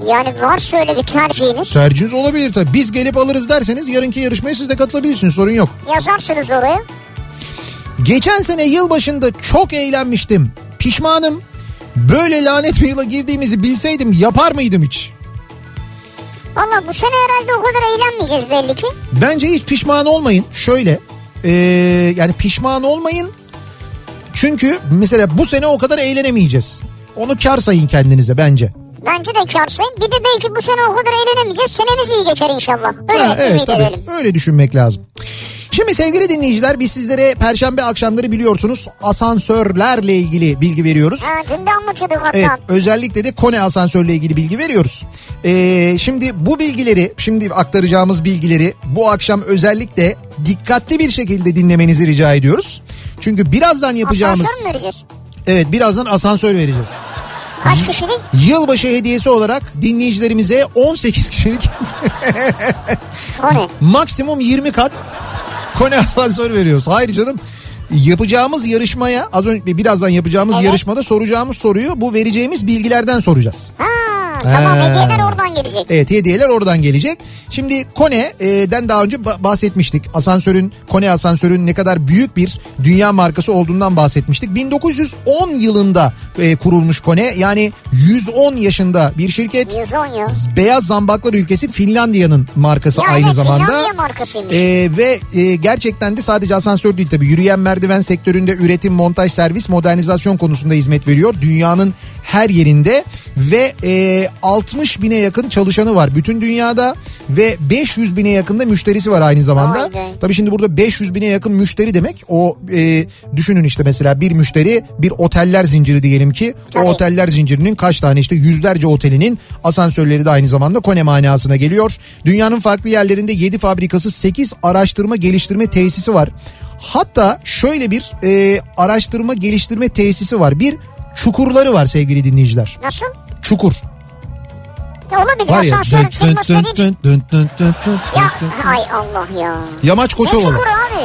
Yani varsa öyle bir tercihiniz. Tercihiniz olabilir tabii. Biz gelip alırız derseniz yarınki yarışmaya siz de katılabilirsiniz sorun yok. Yazarsınız oraya. Geçen sene yılbaşında çok eğlenmiştim. Pişmanım. Böyle lanet bir yıla girdiğimizi bilseydim yapar mıydım hiç? Valla bu sene herhalde o kadar eğlenmeyeceğiz belli ki. Bence hiç pişman olmayın. Şöyle ee, yani pişman olmayın. Çünkü mesela bu sene o kadar eğlenemeyeceğiz. Onu kar sayın kendinize bence. Bence de karsayın. Bir de belki bu sene o kadar eğlenemeyeceğiz. Senemiz iyi geçer inşallah. Öyle Ha, evet ümit tabii edelim. öyle düşünmek lazım. Şimdi sevgili dinleyiciler biz sizlere perşembe akşamları biliyorsunuz asansörlerle ilgili bilgi veriyoruz. Ha, dün de anlatıyorduk hatta. Evet özellikle de Kone asansörle ilgili bilgi veriyoruz. Ee, şimdi bu bilgileri şimdi aktaracağımız bilgileri bu akşam özellikle dikkatli bir şekilde dinlemenizi rica ediyoruz. Çünkü birazdan yapacağımız Asansör mü vereceğiz? evet birazdan asansör vereceğiz. Kaç kişilik? Yılbaşı hediyesi olarak dinleyicilerimize 18 kişilik O ne? maksimum 20 kat Kone asansör veriyoruz. Hayır canım yapacağımız yarışmaya az önce birazdan yapacağımız Evet. yarışmada soracağımız soruyu bu vereceğimiz bilgilerden soracağız. Ha, tamam hediyeler oradan gelecek. Evet hediyeler oradan gelecek. Şimdi Kone'den daha önce ba- bahsetmiştik. Asansörün Kone asansörün ne kadar büyük bir dünya markası olduğundan bahsetmiştik. 1910 yılında e, kurulmuş Kone. Yani 110 yaşında bir şirket. 110 yıl. Beyaz zambaklar ülkesi Finlandiya'nın markası Ya aynı evet, zamanda. Finlandiya markasıymış. Ee, ve e, gerçekten de sadece asansör değil tabii yürüyen merdiven sektöründe üretim, montaj, servis, modernizasyon konusunda hizmet veriyor. Dünyanın her yerinde ve e, 60 bine yakın çalışanı var bütün dünyada ve 500 bine yakın da müşterisi var aynı zamanda. Tabii şimdi burada 500 bine yakın müşteri demek o e, düşünün işte mesela bir müşteri bir oteller zinciri diyelim ki Tabii. o oteller zincirinin kaç tane işte yüzlerce otelinin asansörleri de aynı zamanda Kone manasına geliyor. Dünyanın farklı yerlerinde 7 fabrikası 8 araştırma geliştirme tesisi var. Hatta şöyle bir e, araştırma geliştirme tesisi var. Bir çukurları var sevgili dinleyiciler. Nasıl? Çukur. Ya olabilir Var ya. dın dediğin- dın dın dın dın dın Ya dın. ay Allah ya. Yamaç Ne Koçovalı. çukur abi?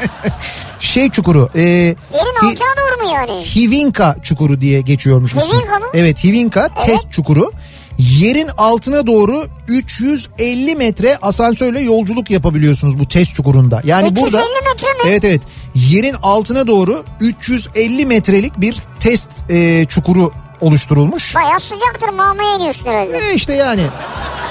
Şey çukuru. E, Yerin Hi- altına doğru mu yani? Hivinka çukuru diye geçiyormuş ismi. Hivinka mı? Evet Hivinka test çukuru. Yerin altına doğru 350 metre asansörle yolculuk yapabiliyorsunuz bu test çukurunda. Yani 350 burada metre mi? Evet evet. Yerin altına doğru 350 metrelik bir test e, çukuru oluşturulmuş. Bayağı sıcaktır mamaya iniyorsun herhalde. E işte yani.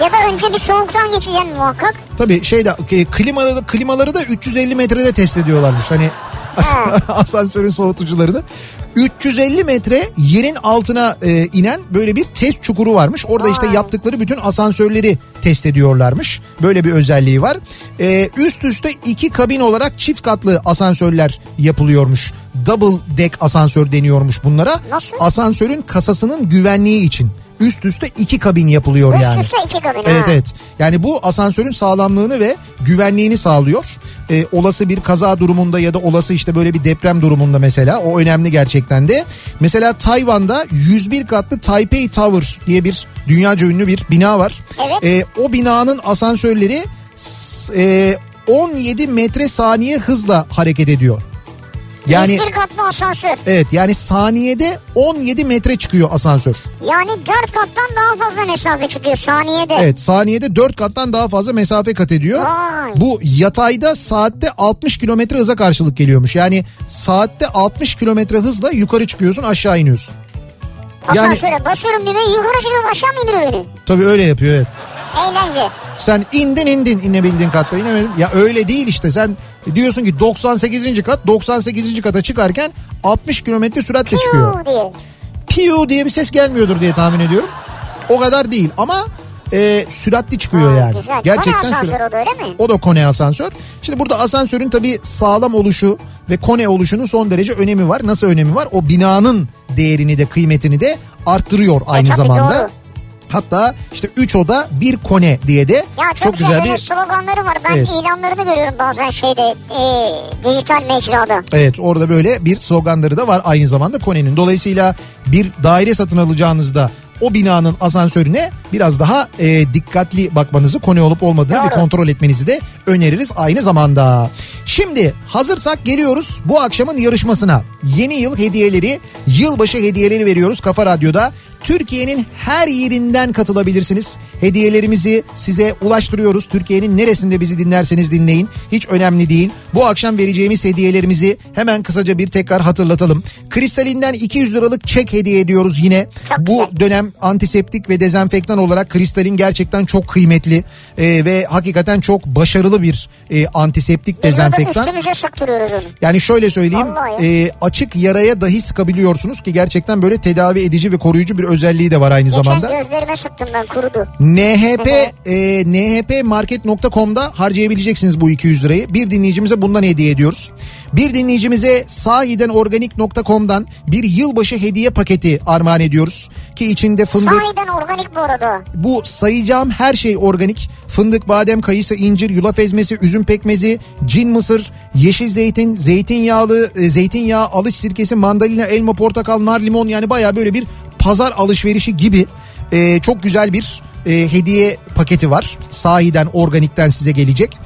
Ya da önce bir soğuktan geçeceksin muhakkak. Tabii şeyde e, klimaları, klimaları da 350 metrede test ediyorlarmış. Hani Ha. asansörün soğutucularını. 350 metre yerin altına e, inen böyle bir test çukuru varmış. Orada işte Vay. yaptıkları bütün asansörleri test ediyorlarmış. Böyle bir özelliği var. E, üst üste iki kabin olarak çift katlı asansörler yapılıyormuş. Double deck asansör deniyormuş bunlara. Nasıl? Asansörün kasasının güvenliği için. Üst üste iki kabin yapılıyor Üst yani. üste iki kabin Evet ha. evet. Yani bu asansörün sağlamlığını ve güvenliğini sağlıyor. Ee, olası bir kaza durumunda ya da olası işte böyle bir deprem durumunda mesela o önemli gerçekten de. Mesela Tayvan'da 101 katlı Taipei Tower diye bir dünyaca ünlü bir bina var. Evet. Ee, o binanın asansörleri e, 17 metre saniye hızla hareket ediyor. Yani 101 katlı asansör. evet yani saniyede 17 metre çıkıyor asansör. Yani 4 kattan daha fazla mesafe çıkıyor saniyede. Evet saniyede 4 kattan daha fazla mesafe kat ediyor. Vay. Bu yatayda saatte 60 kilometre hıza karşılık geliyormuş. Yani saatte 60 kilometre hızla yukarı çıkıyorsun aşağı iniyorsun. Yani Asansöre basıyorum düğmeye yukarı çıkıyorum aşağı mı indiriyor beni? tabii öyle yapıyor evet. Eğlence. Sen indin indin inebildiğin katta inemedin. Ya öyle değil işte sen diyorsun ki 98. kat 98. kata çıkarken 60 kilometre süratle çıkıyor. Yuu diye. Piu diye bir ses gelmiyordur diye tahmin ediyorum. O kadar değil ama e, süratli çıkıyor Ha, yani. Güzel. Gerçekten Kone asansör sürat- o da öyle mi? O da Kone asansör. Şimdi burada asansörün tabii sağlam oluşu ve Kone oluşunun son derece önemi var. Nasıl önemi var? O binanın değerini de kıymetini de arttırıyor aynı E, zamanda. doğru. Hatta işte 3 oda bir Kone diye de Ya çok, çok, güzel böyle bir sloganları var. Ben Evet. ilanlarını görüyorum bazen şeyde e, dijital mecrada. Evet orada böyle bir sloganları da var aynı zamanda Kone'nin. Dolayısıyla bir daire satın alacağınızda o binanın asansörüne biraz daha e, dikkatli bakmanızı Kone olup olmadığını Doğru. bir kontrol etmenizi de öneririz aynı zamanda. Şimdi hazırsak geliyoruz bu akşamın yarışmasına. Yeni yıl hediyeleri, yılbaşı hediyeleri veriyoruz Kafa Radyo'da. Türkiye'nin her yerinden katılabilirsiniz. Hediyelerimizi size ulaştırıyoruz. Türkiye'nin neresinde bizi dinlerseniz dinleyin. Hiç önemli değil. Bu akşam vereceğimiz hediyelerimizi hemen kısaca bir tekrar hatırlatalım. Kristalinden 200 liralık çek hediye ediyoruz yine. Çok Bu güzel. dönem antiseptik ve dezenfektan olarak kristalin gerçekten çok kıymetli e, ve hakikaten çok başarılı bir e, antiseptik Biz dezenfektan. Yani şöyle söyleyeyim Vallahi. e, açık yaraya dahi sıkabiliyorsunuz ki gerçekten böyle tedavi edici ve koruyucu bir özelliği de var aynı Geçen zamanda. gözlerime sıktım ben kurudu. NHP e, nhpmarket.com'da harcayabileceksiniz bu 200 lirayı. Bir dinleyicimize bundan hediye ediyoruz. Bir dinleyicimize sahidenorganik.com'dan bir yılbaşı hediye paketi armağan ediyoruz. Ki içinde fındık, Sahiden organik bu arada. bu sayacağım her şey organik. Fındık, badem, kayısı, incir, yulaf ezmesi, üzüm pekmezi, cin mısır, yeşil zeytin, zeytinyağlı, e, zeytinyağı, alış sirkesi, mandalina, elma, portakal, nar, limon yani baya böyle bir pazar alışverişi gibi e, çok güzel bir e, hediye paketi var. Sahiden organikten size gelecek.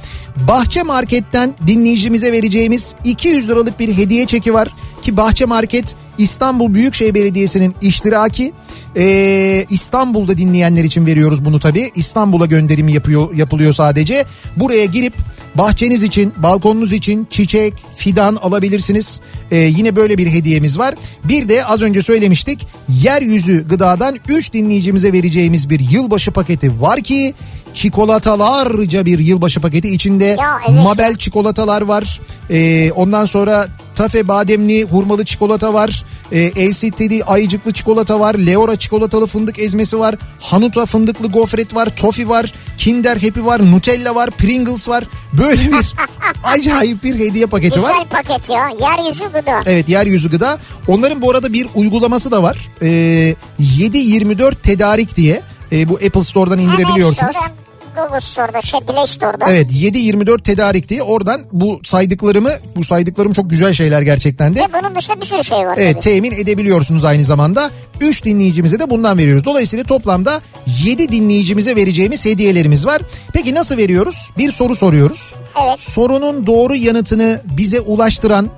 Bahçe Market'ten dinleyicimize vereceğimiz 200 liralık bir hediye çeki var ki Bahçe Market İstanbul Büyükşehir Belediyesi'nin iştiraki Ee, İstanbul'da dinleyenler için veriyoruz bunu tabii. İstanbul'a gönderimi yapıyor yapılıyor sadece. Buraya girip bahçeniz için, balkonunuz için çiçek, fidan alabilirsiniz. Ee, yine böyle bir hediyemiz var. Bir de az önce söylemiştik. Yeryüzü gıdadan 3 dinleyicimize vereceğimiz bir yılbaşı paketi var ki çikolatalarca bir yılbaşı paketi içinde Ya, evet. Mabel çikolatalar var. Ee, ondan sonra Tafe bademli hurmalı çikolata var. Ee, LCT'li ayıcıklı çikolata var. Leora çikolatalı fındık ezmesi var. Hanuta fındıklı gofret var. Tofi var. Kinder Happy var. Nutella var. Pringles var. Böyle bir acayip bir hediye paketi var. Güzel paket ya. Yeryüzü gıda. Evet yeryüzü gıda. Onların bu arada bir uygulaması da var. Ee, 7-24 tedarik diye. Ee, bu Apple Store'dan indirebiliyorsunuz. Store'dan, Google Store'da, şey Play Store'da. Evet 7-24 tedarik diye oradan bu saydıklarımı bu saydıklarım çok güzel şeyler gerçekten de. Ve bunun dışında bir sürü şey var. Evet tabii. temin edebiliyorsunuz aynı zamanda. 3 dinleyicimize de bundan veriyoruz. Dolayısıyla toplamda 7 dinleyicimize vereceğimiz hediyelerimiz var. Peki nasıl veriyoruz? Bir soru soruyoruz. Evet. Sorunun doğru yanıtını bize ulaştıran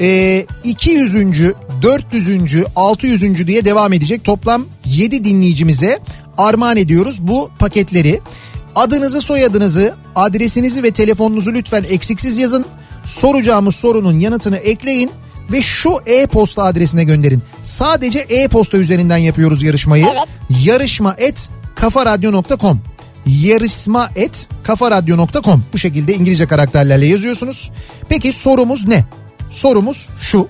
e, 200. 400. 600. diye devam edecek toplam 7 dinleyicimize armağan ediyoruz bu paketleri. Adınızı, soyadınızı, adresinizi ve telefonunuzu lütfen eksiksiz yazın. Soracağımız sorunun yanıtını ekleyin ve şu e-posta adresine gönderin. Sadece e-posta üzerinden yapıyoruz yarışmayı. Evet. Yarışma et kafaradyo.com yarışma et kafaradyo.com bu şekilde İngilizce karakterlerle yazıyorsunuz. Peki sorumuz ne? Sorumuz şu.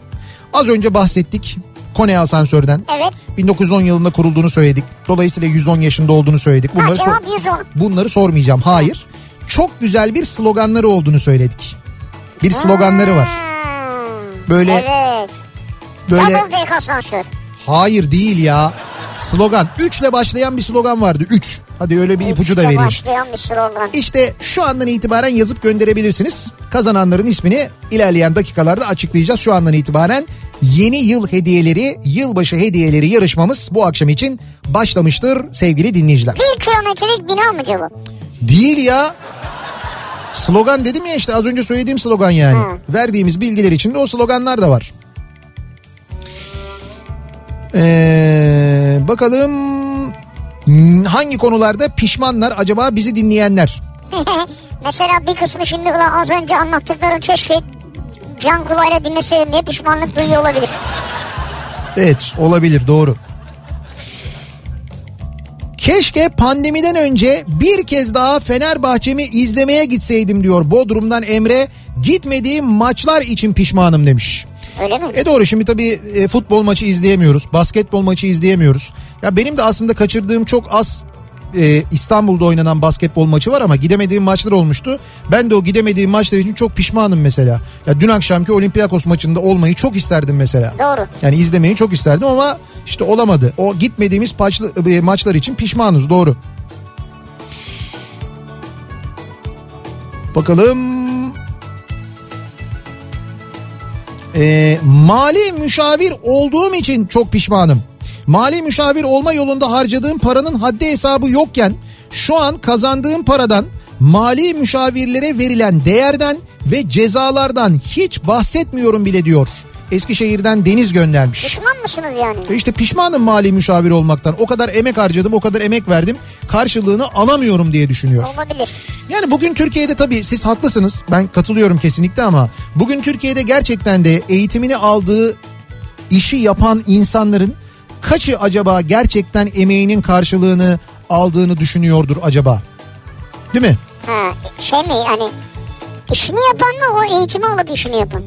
Az önce bahsettik Kone asansörden. Evet. 1910 yılında kurulduğunu söyledik. Dolayısıyla 110 yaşında olduğunu söyledik. Bunları, Ha, cevap 110. bunları sormayacağım. Hayır. Çok güzel bir sloganları olduğunu söyledik. Bir sloganları var. Hmm, Böyle Evet. böyle Double deck asansör. hayır değil ya. Slogan. 3 ile başlayan bir slogan vardı. 3. Hadi öyle bir ipucu da vereyim. Başlayan bir slogan. İşte şu andan itibaren yazıp gönderebilirsiniz. Kazananların ismini ilerleyen dakikalarda açıklayacağız. Şu andan itibaren yeni yıl hediyeleri, yılbaşı hediyeleri yarışmamız bu akşam için başlamıştır sevgili dinleyiciler. Bir kilometrelik bina mı cevap? Değil ya. Slogan dedim ya işte az önce söylediğim slogan yani. Verdiğimiz bilgiler içinde o sloganlar da var. Ee, bakalım hangi konularda pişmanlar acaba bizi dinleyenler? Mesela bir kısmı şimdi az önce anlattıklarım keşke can kulağıyla dinleseydim diye pişmanlık duyuyor olabilir. Evet olabilir doğru. Keşke pandemiden önce bir kez daha Fenerbahçe'mi izlemeye gitseydim diyor Bodrum'dan Emre. Gitmediğim maçlar için pişmanım demiş. Öyle mi? E doğru şimdi tabii e, futbol maçı izleyemiyoruz. Basketbol maçı izleyemiyoruz. Ya benim de aslında kaçırdığım çok az e, İstanbul'da oynanan basketbol maçı var ama gidemediğim maçlar olmuştu. Ben de o gidemediğim maçlar için çok pişmanım mesela. Ya dün akşamki Olympiakos maçında olmayı çok isterdim mesela. Doğru. Yani izlemeyi çok isterdim ama işte olamadı. O gitmediğimiz paçlı- e, maçlar için pişmanız doğru. Bakalım. Ee, mali müşavir olduğum için çok pişmanım. Mali müşavir olma yolunda harcadığım paranın haddi hesabı yokken şu an kazandığım paradan mali müşavirlere verilen değerden ve cezalardan hiç bahsetmiyorum bile diyor. Eskişehir'den Deniz göndermiş. Pişman mısınız yani? E İşte pişmanım mali müşavir olmaktan. O kadar emek harcadım, o kadar emek verdim. Karşılığını alamıyorum diye düşünüyor. Olabilir. Yani bugün Türkiye'de tabii siz haklısınız. Ben katılıyorum kesinlikle ama bugün Türkiye'de gerçekten de eğitimini aldığı işi yapan insanların kaçı acaba gerçekten emeğinin karşılığını aldığını düşünüyordur acaba? Değil mi? Ha, şey mi hani işini yapan mı o eğitimi alıp işini yapan?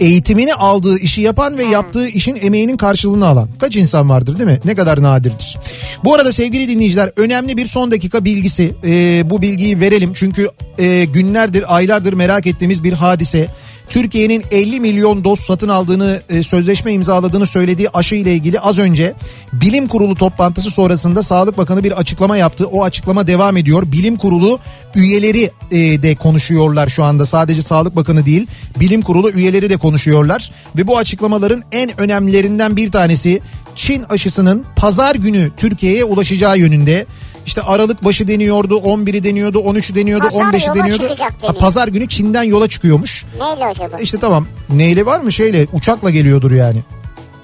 eğitimini aldığı işi yapan ve yaptığı işin emeğinin karşılığını alan. Kaç insan vardır değil mi? Ne kadar nadirdir. Bu arada sevgili dinleyiciler önemli bir son dakika bilgisi. Ee, bu bilgiyi verelim çünkü e, günlerdir aylardır merak ettiğimiz bir hadise. Türkiye'nin 50 milyon doz satın aldığını, e, sözleşme imzaladığını söylediği aşı ile ilgili az önce bilim kurulu toplantısı sonrasında Sağlık Bakanı bir açıklama yaptı. O açıklama devam ediyor. Bilim kurulu üyeleri e, de konuşuyorlar şu anda. Sadece Sağlık Bakanı değil, bilim kurulu üyeleri de konuşuyorlar. Ve bu açıklamaların en önemlilerinden bir tanesi Çin aşısının pazar günü Türkiye'ye ulaşacağı yönünde. İşte Aralık başı deniyordu, 11'i deniyordu, 13'ü deniyordu, Pazar 15'i yola deniyordu. Ha, pazar günü Çin'den yola çıkıyormuş. Neyle acaba? İşte tamam neyle var mı şeyle uçakla geliyordur yani.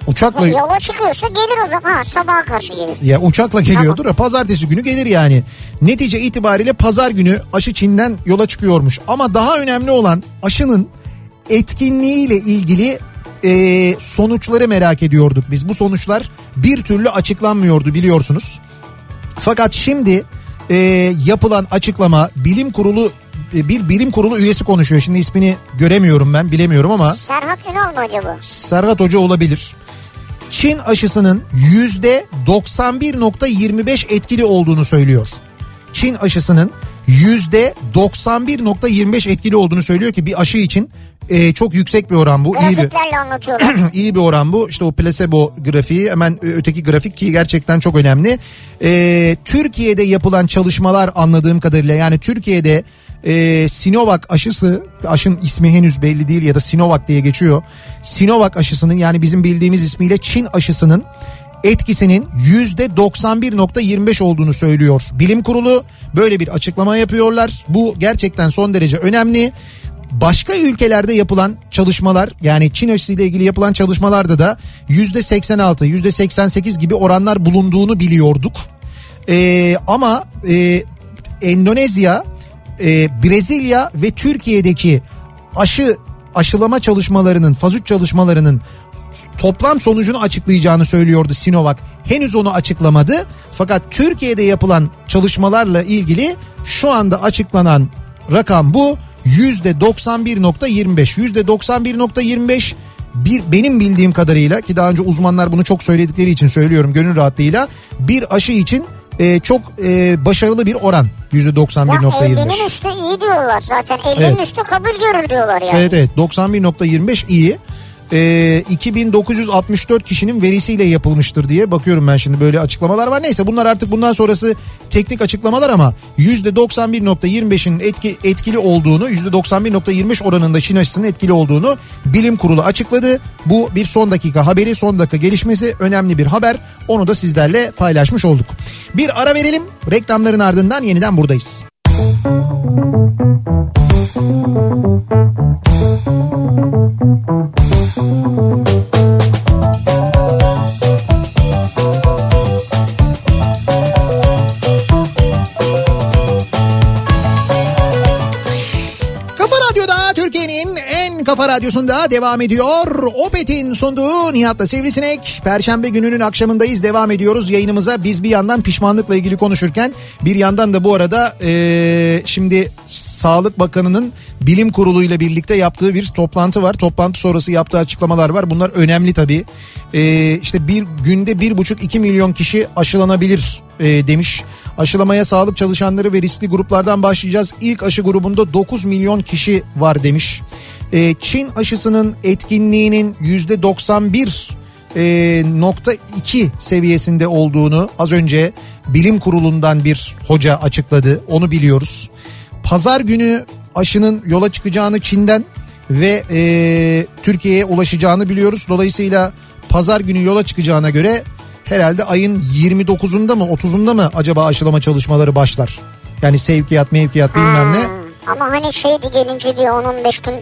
Uçakla Yola çıkıyorsa gelir o zaman. Ha sabaha karşı gelir. ya uçakla geliyordur. Pazartesi günü gelir yani. Netice itibariyle pazar günü aşı Çin'den yola çıkıyormuş. Ama daha önemli olan aşının etkinliğiyle ilgili e, sonuçları merak ediyorduk biz. Bu sonuçlar bir türlü açıklanmıyordu biliyorsunuz. Fakat şimdi e, yapılan açıklama bilim kurulu e, bir bilim kurulu üyesi konuşuyor. Şimdi ismini göremiyorum ben bilemiyorum ama Serhat Ünal mı acaba? Serhat Hoca olabilir. Çin aşısının yüzde 91.25 etkili olduğunu söylüyor. Çin aşısının 91.25 etkili olduğunu söylüyor ki bir aşı için e, çok yüksek bir oran bu. iyi bir iyi bir oran bu. İşte o placebo grafiği hemen öteki grafik ki gerçekten çok önemli. Ee, Türkiye'de yapılan çalışmalar anladığım kadarıyla yani Türkiye'de e, Sinovac aşısı aşın ismi henüz belli değil ya da Sinovac diye geçiyor. Sinovac aşısının yani bizim bildiğimiz ismiyle Çin aşısının etkisinin yüzde 91.25 olduğunu söylüyor. Bilim kurulu böyle bir açıklama yapıyorlar. Bu gerçekten son derece önemli. Başka ülkelerde yapılan çalışmalar yani Çin aşısı ile ilgili yapılan çalışmalarda da yüzde 86, yüzde 88 gibi oranlar bulunduğunu biliyorduk. Ee, ama e, Endonezya, e, Brezilya ve Türkiye'deki aşı aşılama çalışmalarının, faz 3 çalışmalarının toplam sonucunu açıklayacağını söylüyordu Sinovac. Henüz onu açıklamadı. Fakat Türkiye'de yapılan çalışmalarla ilgili şu anda açıklanan rakam bu. %91.25. %91.25 bir benim bildiğim kadarıyla ki daha önce uzmanlar bunu çok söyledikleri için söylüyorum gönül rahatlığıyla bir aşı için e, çok e, başarılı bir oran ya %91.25. 50'nin üstü iyi diyorlar zaten. 50'nin Evet. üstü kabul görür diyorlar yani. Evet evet 91.25 iyi. Ee, 2964 kişinin verisiyle yapılmıştır diye bakıyorum ben şimdi böyle açıklamalar var. Neyse bunlar artık bundan sonrası teknik açıklamalar ama %91.25'in etki, etkili olduğunu %91.25 oranında Çin aşısının etkili olduğunu bilim kurulu açıkladı. Bu bir son dakika haberi son dakika gelişmesi önemli bir haber. Onu da sizlerle paylaşmış olduk. Bir ara verelim reklamların ardından yeniden buradayız. Kafa kafa radyosunda devam ediyor. Opet'in sunduğu Nihat'la Sivrisinek. Perşembe gününün akşamındayız devam ediyoruz yayınımıza. Biz bir yandan pişmanlıkla ilgili konuşurken bir yandan da bu arada eee, şimdi Sağlık Bakanı'nın bilim kuruluyla birlikte yaptığı bir toplantı var. Toplantı sonrası yaptığı açıklamalar var. Bunlar önemli tabii. Eee işte bir günde bir buçuk iki milyon kişi aşılanabilir eee, demiş. Aşılamaya sağlık çalışanları ve riskli gruplardan başlayacağız. İlk aşı grubunda 9 milyon kişi var demiş. Ee, Çin aşısının etkinliğinin %91 e, nokta 2 seviyesinde olduğunu az önce bilim kurulundan bir hoca açıkladı. Onu biliyoruz. Pazar günü aşının yola çıkacağını Çin'den ve e, Türkiye'ye ulaşacağını biliyoruz. Dolayısıyla pazar günü yola çıkacağına göre herhalde ayın 29'unda mı 30'unda mı acaba aşılama çalışmaları başlar? Yani sevkiyat mevkiyat bilmem ne. Hmm, Ama hani şeydi gelince bir 10-15 gün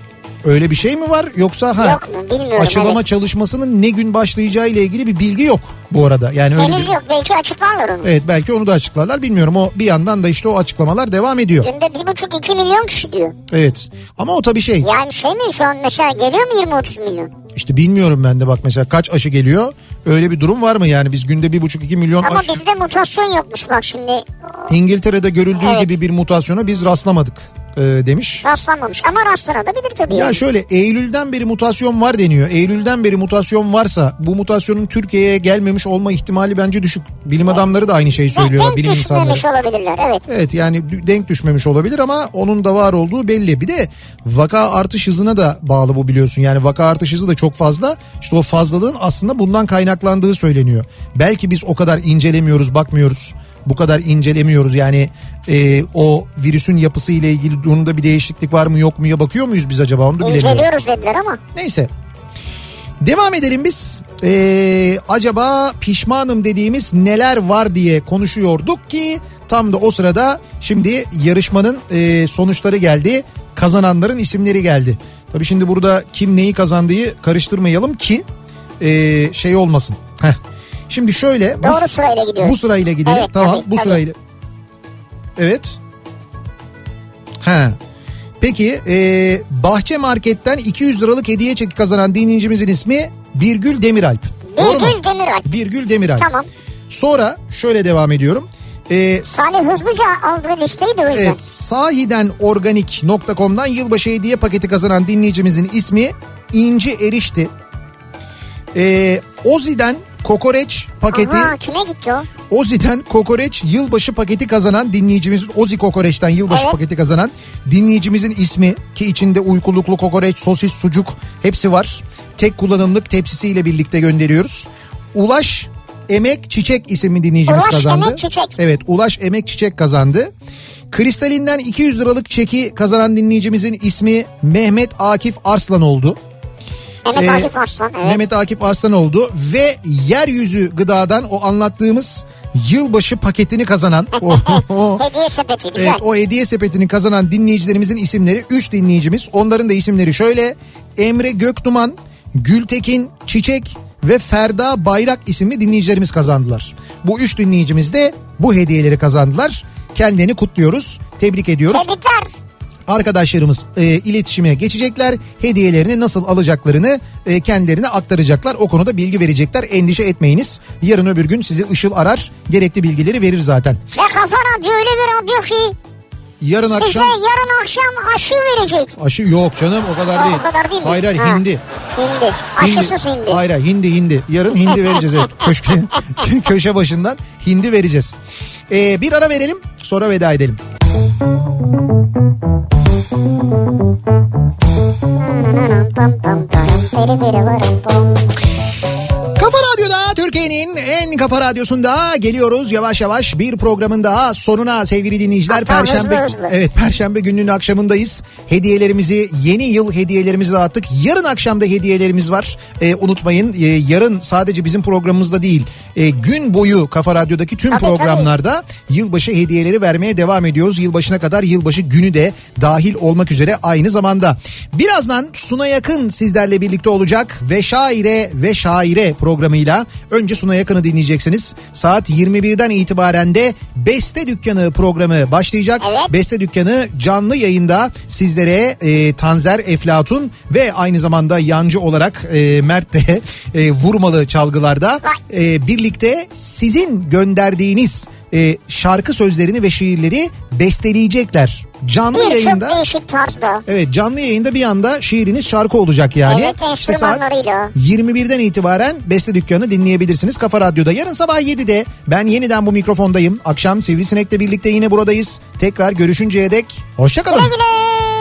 Öyle bir şey mi var yoksa ha Yok mu? Bilmiyorum, aşılama evet. çalışmasının ne gün başlayacağı ile ilgili bir bilgi yok bu arada. Yani öyle henüz bir yok belki açıklarlar onu. Evet belki onu da açıklarlar bilmiyorum. O bir yandan da işte o açıklamalar devam ediyor. Günde 1,5-2 milyon kişi diyor. Evet. Ama o tabii şey. Yani şey mi şu an mesela geliyor mu 20-30 milyon? İşte bilmiyorum ben de bak mesela kaç aşı geliyor. Öyle bir durum var mı yani biz günde bir buçuk iki milyon Ama aşı. bizde mutasyon yokmuş bak şimdi İngiltere'de görüldüğü Evet. gibi bir mutasyona biz rastlamadık e, demiş. rastlanmamış ama rastlanabilir tabii. Ya yani. şöyle Eylül'den beri mutasyon var deniyor. Eylül'den beri mutasyon varsa bu mutasyonun Türkiye'ye gelmemiş olma ihtimali bence düşük. Bilim adamları da aynı şeyi söylüyorlar denk bilim insanları. düşmemiş olabilirler evet. Evet yani denk düşmemiş olabilir ama onun da var olduğu belli. Bir de vaka artış hızına da bağlı bu biliyorsun. Yani vaka artış hızı da çok fazla. İşte o fazlalığın aslında bundan kaynaklandığı söyleniyor. Belki biz o kadar incelemiyoruz, bakmıyoruz. Bu kadar incelemiyoruz. Yani e, o virüsün yapısı ile ilgili durumda bir değişiklik var mı yok mu ya bakıyor muyuz biz acaba onu da bilemiyorum. İnceliyoruz dediler ama. Neyse. Devam edelim biz. Ee, acaba pişmanım dediğimiz neler var diye konuşuyorduk ki tam da o sırada şimdi yarışmanın e, sonuçları geldi. Kazananların isimleri geldi. Tabii şimdi burada kim neyi kazandığı karıştırmayalım ki e, şey olmasın. Heh. Şimdi şöyle. bu- Doğru sırayla gidiyoruz. Bu sırayla gidelim. Evet, tamam tabii, bu tabii. sırayla. Evet. He. Peki e, Bahçe Market'ten 200 liralık hediye çeki kazanan dinleyicimizin ismi Birgül Demiralp. Birgül Demiralp. Birgül Demiralp. Tamam. Sonra şöyle devam ediyorum. E, Salih hızlıca aldığı listeyi de yüzden. Evet sahidenorganik.com'dan yılbaşı hediye paketi kazanan dinleyicimizin ismi İnci Erişti. Ee, Ozi'den kokoreç paketi Aha kime gitti o? Ozi'den kokoreç yılbaşı paketi kazanan dinleyicimizin Ozi kokoreçten yılbaşı Evet. paketi kazanan dinleyicimizin ismi ki içinde uykuluklu kokoreç, sosis, sucuk hepsi var. Tek kullanımlık tepsisiyle birlikte gönderiyoruz. Ulaş Emek Çiçek isimli dinleyicimiz Ulaş kazandı. Emek Çiçek. Evet Ulaş Emek Çiçek kazandı. Kristalinden 200 liralık çeki kazanan dinleyicimizin ismi Mehmet Akif Arslan oldu. Mehmet Ee, Akif Arslan. Evet. Mehmet Akif Arslan oldu ve yeryüzü gıdadan o anlattığımız yılbaşı paketini kazanan o, o- Hediye sepeti güzel. evet, o hediye sepetini kazanan dinleyicilerimizin isimleri 3 dinleyicimiz. Onların da isimleri şöyle Emre Göktuman, Gültekin Çiçek ve Ferda Bayrak isimli dinleyicilerimiz kazandılar. Bu üç dinleyicimiz de bu hediyeleri kazandılar. Kendilerini kutluyoruz, tebrik ediyoruz Tebrikler. Arkadaşlarımız e, iletişime geçecekler. Hediyelerini nasıl alacaklarını e, kendilerine aktaracaklar. O konuda bilgi verecekler. Endişe etmeyiniz. Yarın öbür gün sizi Işıl arar. Gerekli bilgileri verir zaten. Ve Kafa Radyo öyle bir radyo ki Yarın size akşam yarın akşam aşı verecek. aşı yok canım o kadar değil. o kadar değil mi? Hayır hayır Ha. hindi. Hindi. Aşısız hindi. Hayır hayır hindi hindi. Yarın hindi vereceğiz evet. Köşke, köşe başından hindi vereceğiz. E, bir ara verelim sonra veda edelim. Pam pam pam, pam, pam, pam, pam, pam, pam, pam, pam, Türkiye'nin en kafa radyosunda geliyoruz yavaş yavaş bir programın daha sonuna sevgili dinleyiciler. Hatta Perşembe hızlı hızlı. evet Perşembe gününün akşamındayız. Hediyelerimizi yeni yıl hediyelerimizi dağıttık. Yarın akşamda hediyelerimiz var. Ee, unutmayın e, yarın sadece bizim programımızda değil e, gün boyu Kafa Radyo'daki tüm Tabii, programlarda yılbaşı hediyeleri vermeye devam ediyoruz. Yılbaşına kadar yılbaşı günü de dahil olmak üzere aynı zamanda. Birazdan Suna Yakın sizlerle birlikte olacak ve şaire ve şaire programıyla önce Suna Yakın'ı dinleyeceksiniz. Saat 21'den itibaren de Beste Dükkanı programı başlayacak. Evet. Beste Dükkanı canlı yayında sizlere e, Tanzer Eflatun ve aynı zamanda yancı olarak e, Mert de e, vurmalı çalgılarda e, birlikte sizin gönderdiğiniz e, şarkı sözlerini ve şiirleri besteleyecekler. Canlı Bir yayında. çok değişik tarzda. Evet canlı yayında bir anda şiiriniz şarkı olacak yani. Evet, İşte saat enstrümanlarıyla. 21'den itibaren Beste Dükkanı dinleyebilirsiniz Kafa Radyo'da. Yarın sabah 7'de ben yeniden bu mikrofondayım. Akşam Sivrisinek'le birlikte yine buradayız. Tekrar görüşünceye dek hoşçakalın. Güle güle.